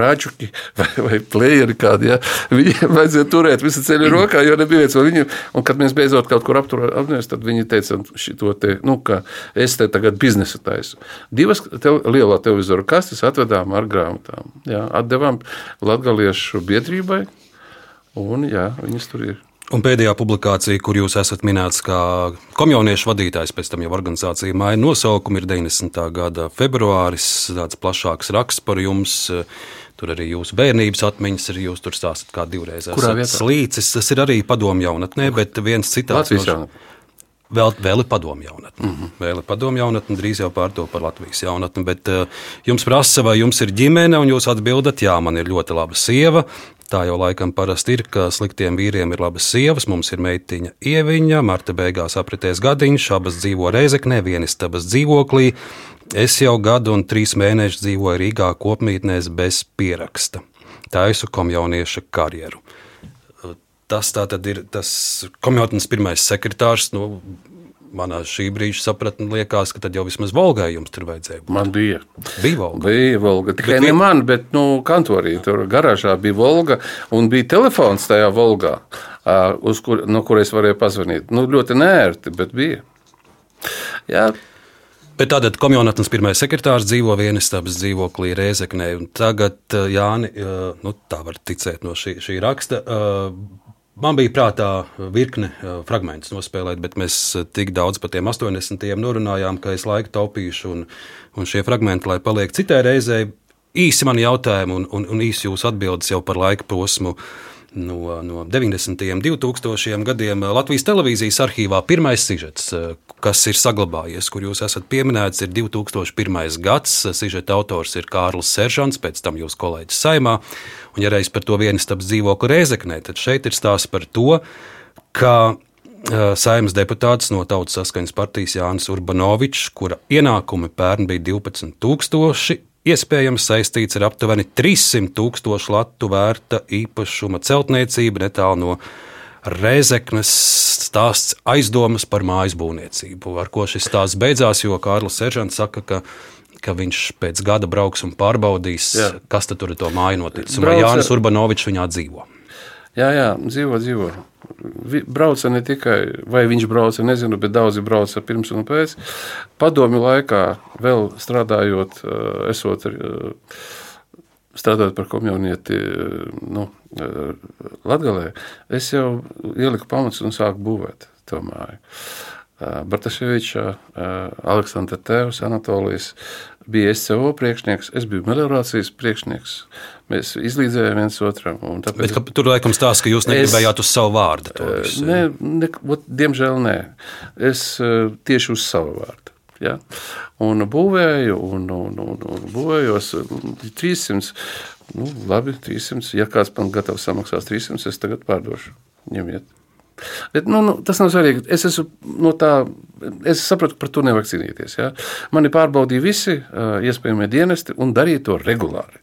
rāģuki vai, vai plēri kādi. Ja? Viņiem vajadzēja turēt visu ceļu rokā, jo nebija vietas. Viņu, un, kad mēs beidzot kaut kur apturējām, tad viņi teica, te, nu, ka es te tagad biznesa taisu. Divas te, lielā televizoru kastes atvedām ar grāmatām. Ja? Atdevām latgaliešu biedrībai, un jā, viņas tur ir. Un pēdējā publikācija, kur jūs esat minēts kā komjauniešu vadītājs, pēc tam jau organizācija māja nosaukumu, ir 90. gada februāris. Tāds plašāks raksts par jums. Tur arī jūsu bērnības atmiņas ir. Jūs tur stāstāt, kā divreiz esat slīcis. Tas ir arī padomu jaunatnē, bet viens citāts. Latvijas jaunatnē. Vēl, vēl ir padomu jaunatne. Mm -hmm. Vēl ir padomu jaunatne, drīz jau pārto par Latvijas jaunatni. Bet uh, jums prasa, vai jums ir ģimene, un jūs atbildat, jā, man ir ļoti laba sieva. Tā jau laikam parasti ir, ka sliktiem vīriem ir labas sievas. Mums ir meitiņa Ieviņa, marta beigās apritēs gadiņš, abas dzīvo Reizeknē, vienistabas dzīvoklī. Es jau gadu un trīs mēnešus dzīvoju Rīgā kopmītnēs bez pieraksta. Taisu komjaunieša karjeru tas ir tas komjotnes pirmais sekretārs. Nu, manā šī brīža sapratnē liekas, ka tad jau vismaz Volgai jums tur vajadzēja. Būt. Man bija. Bija Volga. Bija Volga. Tikai bet, ne man, bet nu, kantorī tur garāžā bija Volga un bija telefons tajā Volgā, kur, no kuras varēja pazvanīt. Nu, ļoti nērti, bet bija. Jā. Bet tātad komjonatnes pirmais sekretārs dzīvo vienistabas dzīvoklī Rēzeknē. Tagad, Jāni, nu, tā var ticēt no šī, šī raksta, Man bija prātā virkne fragmentus nospēlēt, bet mēs tik daudz par tiem 80. norunājām, ka es laiku taupīšu, un, un šie fragmenti, lai paliek citai reizei, īsi mani jautājumi un, un, un īsi jūsu atbildes jau par laika posmu. No, no 90. un 2000. gadiem Latvijas televīzijas arhīvā pirmais sižets, kas ir saglabājies, kur jūs esat pieminēts, ir 2001. gads. Sižeta autors ir Kārlis Seržants, pēc tam jūs kolēģis Saimā. Un, ja reiz par to vienistabas dzīvokli Reizeknē, tad šeit ir stāsts par to, ka saimnes deputāts no Tautas saskaņas partijas Jānis Urbanovičs, kura ienākumi pērn bija 12,000, iespējams saistīts ar aptuveni 300 tūkstošu latu vērta īpašuma celtniecību netālu no Reizeknas stāsts aizdomas par mājas būvniecību, ar ko šis stāsts beidzās, jo Kārlis Seržants saka, ka ka viņš pēc gada brauks un pārbaudīs, jā. kas tur ir to māju noticis. Vai Jānis Urbanovičs viņā dzīvo? Jā, jā, dzīvo, dzīvo. Brauca ne tikai, vai viņš brauca, nezinu, bet daudzi brauca pirms un pēc. Padomju laikā, vēl strādājot, eh, esot eh, strādājot par komunieti nu, eh, Latvijā, es jau ieliku pamatus un sāku būvēt to māju. Bartaševiča, Aleksandra Tēvs, Anatolijas bija SCO priekšnieks, es biju meliorācijas priekšnieks. Mēs izlīdzējām viens otram. Tāpēc... Bet, tur laikam stāsta, ka jūs negribējāt es, uz savu vārdu. Nē, ne, diemžēl nē. Es tieši uz savu vārdu. Ja? Un būvēju, un, un, un, un būvējos 300. Nu, labi, 300. Ja kāds man gatavs samaksās 300, es tagad pārdošu. Ņemiet. Bet, nu, nu, tas nav svarīgi. Es, esmu, no tā, es saprotu, ka par to nevajag cīnīties. Ja? Mani pārbaudīja visi iespējamie dienesti un darīja to regulāri.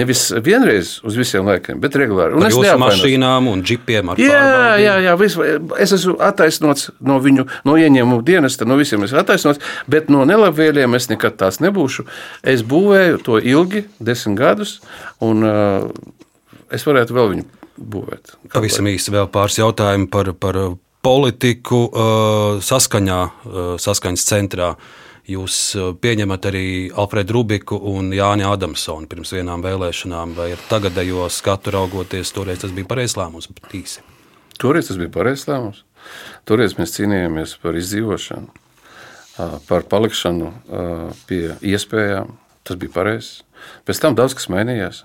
Nevis vienreiz uz visiem laikiem, bet regulāri. Un par es neapvainos mašīnām un džipiem. Jā, jā, jā vis, es esmu attaisnots no viņu, no ieņēmumu dienesta, no visiem esmu attaisnots, bet no nelabvēliem es nekad tās nebūšu. Es būvēju to ilgi, desmit gadus, un uh, es varētu vēl viņu būvēt. Pavisam īsi vēl pāris jautājumu par, par politiku saskaņā, saskaņas centrā. Jūs pieņemat arī Alfredu Rubiku un Jāni Adamsonu pirms vienām vēlēšanām, vai ar tagadējo skatu raugoties, toreiz tas bija pareizs lēmums, bet īsi. Toreiz tas bija pareizs lēmums. Toreiz mēs cīnījāmies par izdzīvošanu, par palikšanu pie iespējām. Tas bija pareizi. Pēc tam daudz kas mainījās.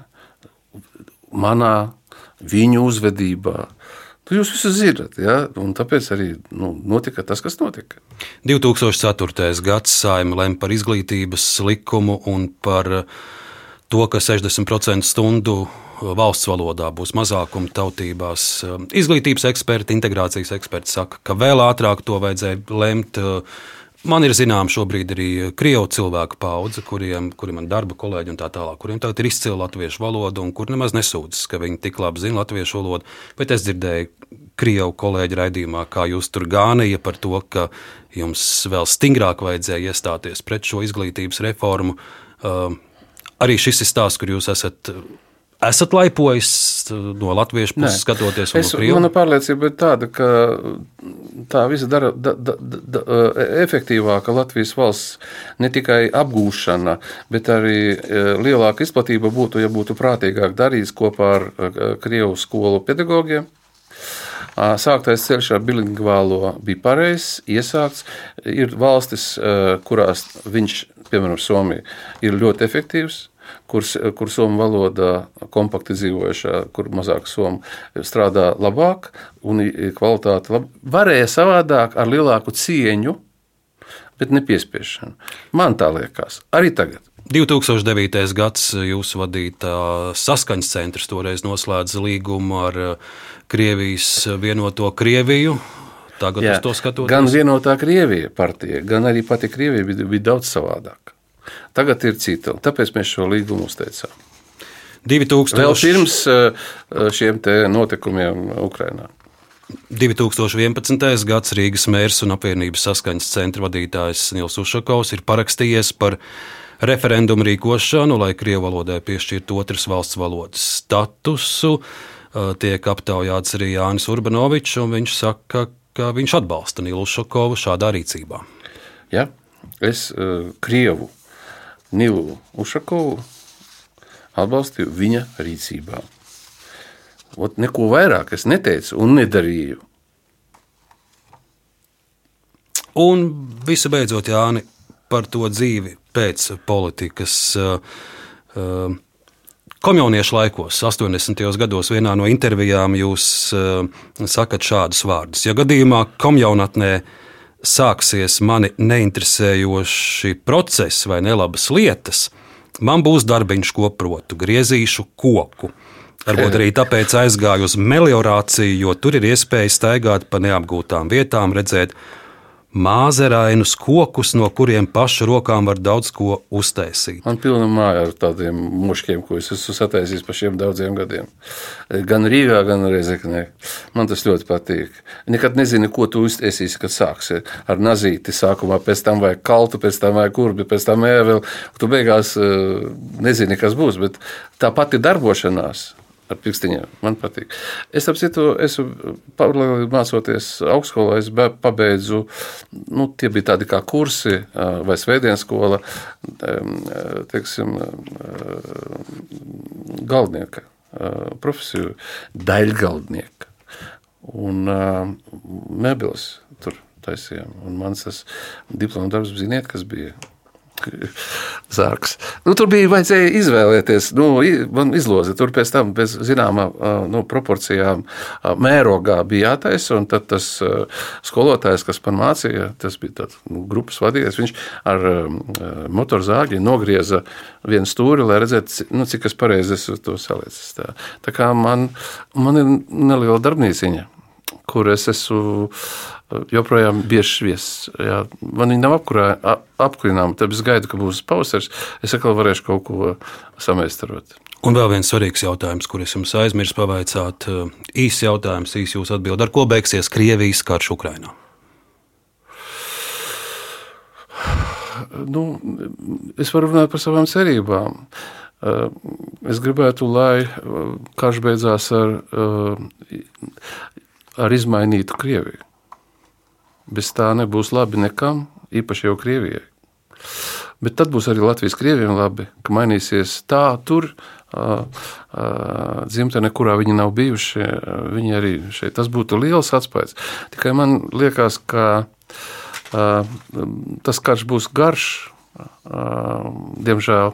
Manā viņu uzvedībā. Nu, jūs visu zināt, ja? un tāpēc arī nu, notika tas, kas notika. 2004. gads saima lem par izglītības likumu un par to, ka 60% stundu valsts valodā būs mazākuma tautībās. Izglītības eksperti, integrācijas eksperti saka, ka vēl ātrāk to vajadzēja lemt Man ir zināma šobrīd arī krievu cilvēku paudze, kuriem, kuriem ir darba kolēģi un tā tālāk, kuriem tagad ir izcila latviešu valoda un kur nemaz nesūdzas, ka viņi tik labi zina latviešu valodu. Bet es dzirdēju krievu kolēģi raidījumā, kā jūs tur gānīja par to, ka jums vēl stingrāk vajadzēja iestāties pret šo izglītības reformu. Uh, arī šis ir stāsts, kur jūs esat esat laipojis no latviešu puses, skatoties uz to? Mana pārliecība ir tāda, ka tā visa dara da, da, da, efektīvāka Latvijas valsts ne tikai apgūšana, bet arī lielāka izplatība būtu, ja būtu prātīgāk darīts kopā ar Krievu skolu pedagogiem. Sāktais ceļš ar bilingvālo bija pareizs, iesākts. Ir valstis, kurās viņš, piemēram, Somija, ir ļoti efektīvs kur, kur somu valodā kompakti dzīvojušā, kur mazāk somu strādā labāk un kvalitāte lab... varēja savādāk ar lielāku cieņu, bet nepiespiešanu. Man tā liekas, arī tagad. 2009. gads jūsu vadītā saskaņas centrs toreiz noslēdza līgumu ar Krievijas vienoto Krieviju. Tagad Jā, uz to skatoties. Gan vienotā Krievija partija, gan arī pati Krievija bija, bija daudz savādāka. Tagad ir cita, tāpēc mēs šo līgumu uzteicām. 2000... Vēl pirms eh, šiem notikumiem Ukrajinā. 2011. gads Rīgas mērs un apvienības saskaņas centra vadītājs Nils Ušakovs ir parakstījies par referendumu rīkošanu, lai Krievu valodai piešķirtu otras valsts valodas statusu. Eh, tiek aptaujāts arī Jānis Urbanovičs, un viņš saka, ka viņš atbalsta Nilu Ušakovu šādā rīcībā. Ja, es uh, Krievu Nilu Ušakovu atbalstīju viņa rīcībā. Ot, neko vairāk es neteicu un nedarīju. Un visu beidzot, Jāni, par to dzīvi pēc politikas. Uh, Komjauniešu laikos, 80. gados, vienā no intervijām jūs uh, sakat šādus vārdus. Ja gadījumā komjaunatnē uh, sāksies mani neinteresējoši procesi vai nelabas lietas, man būs darbiņš, ko protu, griezīšu koku. Varbūt arī tāpēc aizgāju uz meliorāciju, jo tur ir iespēja staigāt pa neapgūtām vietām, redzēt māzerainus kokus, no kuriem pašu rokām var daudz ko uztaisīt. Man pilna māja ar tādiem muškiem, ko es esmu sataisījis pa šiem daudziem gadiem. Gan Rīgā, gan Reizeknē. Man tas ļoti patīk. Nekad nezini, ko tu uztaisīsi, kad sāksi ar nazīti sākumā, pēc tam vai kaltu, pēc tam vai kurbi, pēc tam ēveli. Tu beigās eh, nezini, kas būs, bet tā pati darbošanās ar pirkstiņiem. Man patīk. Es ap citu, es paralēli mācoties augstskolā, es pabeidzu, nu, tie bija tādi kā kursi vai svētdienas skola, teiksim, galdnieka profesiju, daļgaldnieka. Un mēbeles tur taisījām. Un mans diploma darbs, ziniet, kas bija Zārks. Nu, tur bija vajadzēja izvēlēties, nu, man izlozi. Tur pēc tam, bez zināmām nu, proporcijām, mērogā bija jātaisa. Un tad tas skolotājs, kas man mācīja, tas bija tāds nu, grupas vadītājs, viņš ar motorzāģi nogrieza vienu stūri, lai redzētu, nu, cik es pareizi esmu to salicis. Tā, tā kā man, man ir neliela darbnīciņa kur es esmu joprojām bieži viesis. Man viņa nav apkurināma, tad es gaidu, ka būs pavasaris. Es atkal varēšu kaut ko samēstarot. Un vēl viens svarīgs jautājums, kurus jums aizmirsu pavaicāt. Īsts jautājums, īsi jūs atbildat. Ar ko beigsies Krievijas karš Ukrainā? Nu, es varu runāt par savām cerībām. Es gribētu, lai karš beidzās ar, ar izmainītu Krieviju. Bez tā nebūs labi nekam, īpaši jau Krievijai. Bet tad būs arī Latvijas krieviem labi, ka mainīsies tā, tur dzimtene, kurā viņi nav bijuši. Viņi arī šeit tas būtu liels atspējas. Tikai man liekas, ka tas karš būs garš, diemžēl.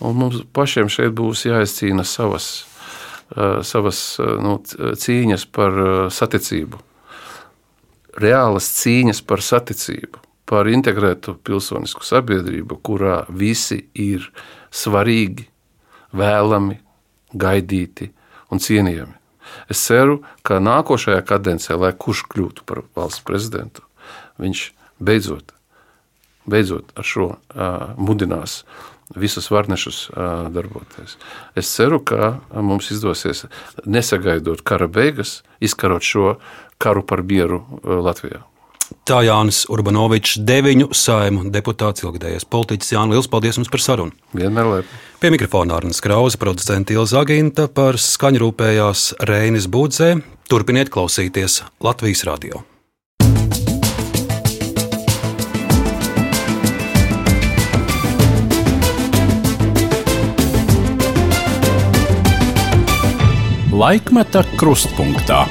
Un mums pašiem šeit būs jāizcīna savas, savas nu, cīņas par saticību reālas cīņas par saticību, par integrētu pilsonisku sabiedrību, kurā visi ir svarīgi, vēlami, gaidīti un cienījami. Es ceru, ka nākošajā kadencē, lai kurš kļūtu par valsts prezidentu, viņš beidzot beidzot ar šo mudinās visus varnešus darboties. Es ceru, ka mums izdosies, nesagaidot kara beigas, izkarot šo karu par mieru Latvijā. Tā Jānis Urbanovičs, deviņu saimu deputāts, ilgadējies politiķis. Jānis, liels paldies jums par sarunu. Vienmēr labi. Pie mikrofona Arnēs Krause, producents Ilza Aginta par skaņu rūpējās Reinis Budzē. Turpiniet klausīties Latvijas radio. Laikmeta krustpunktā.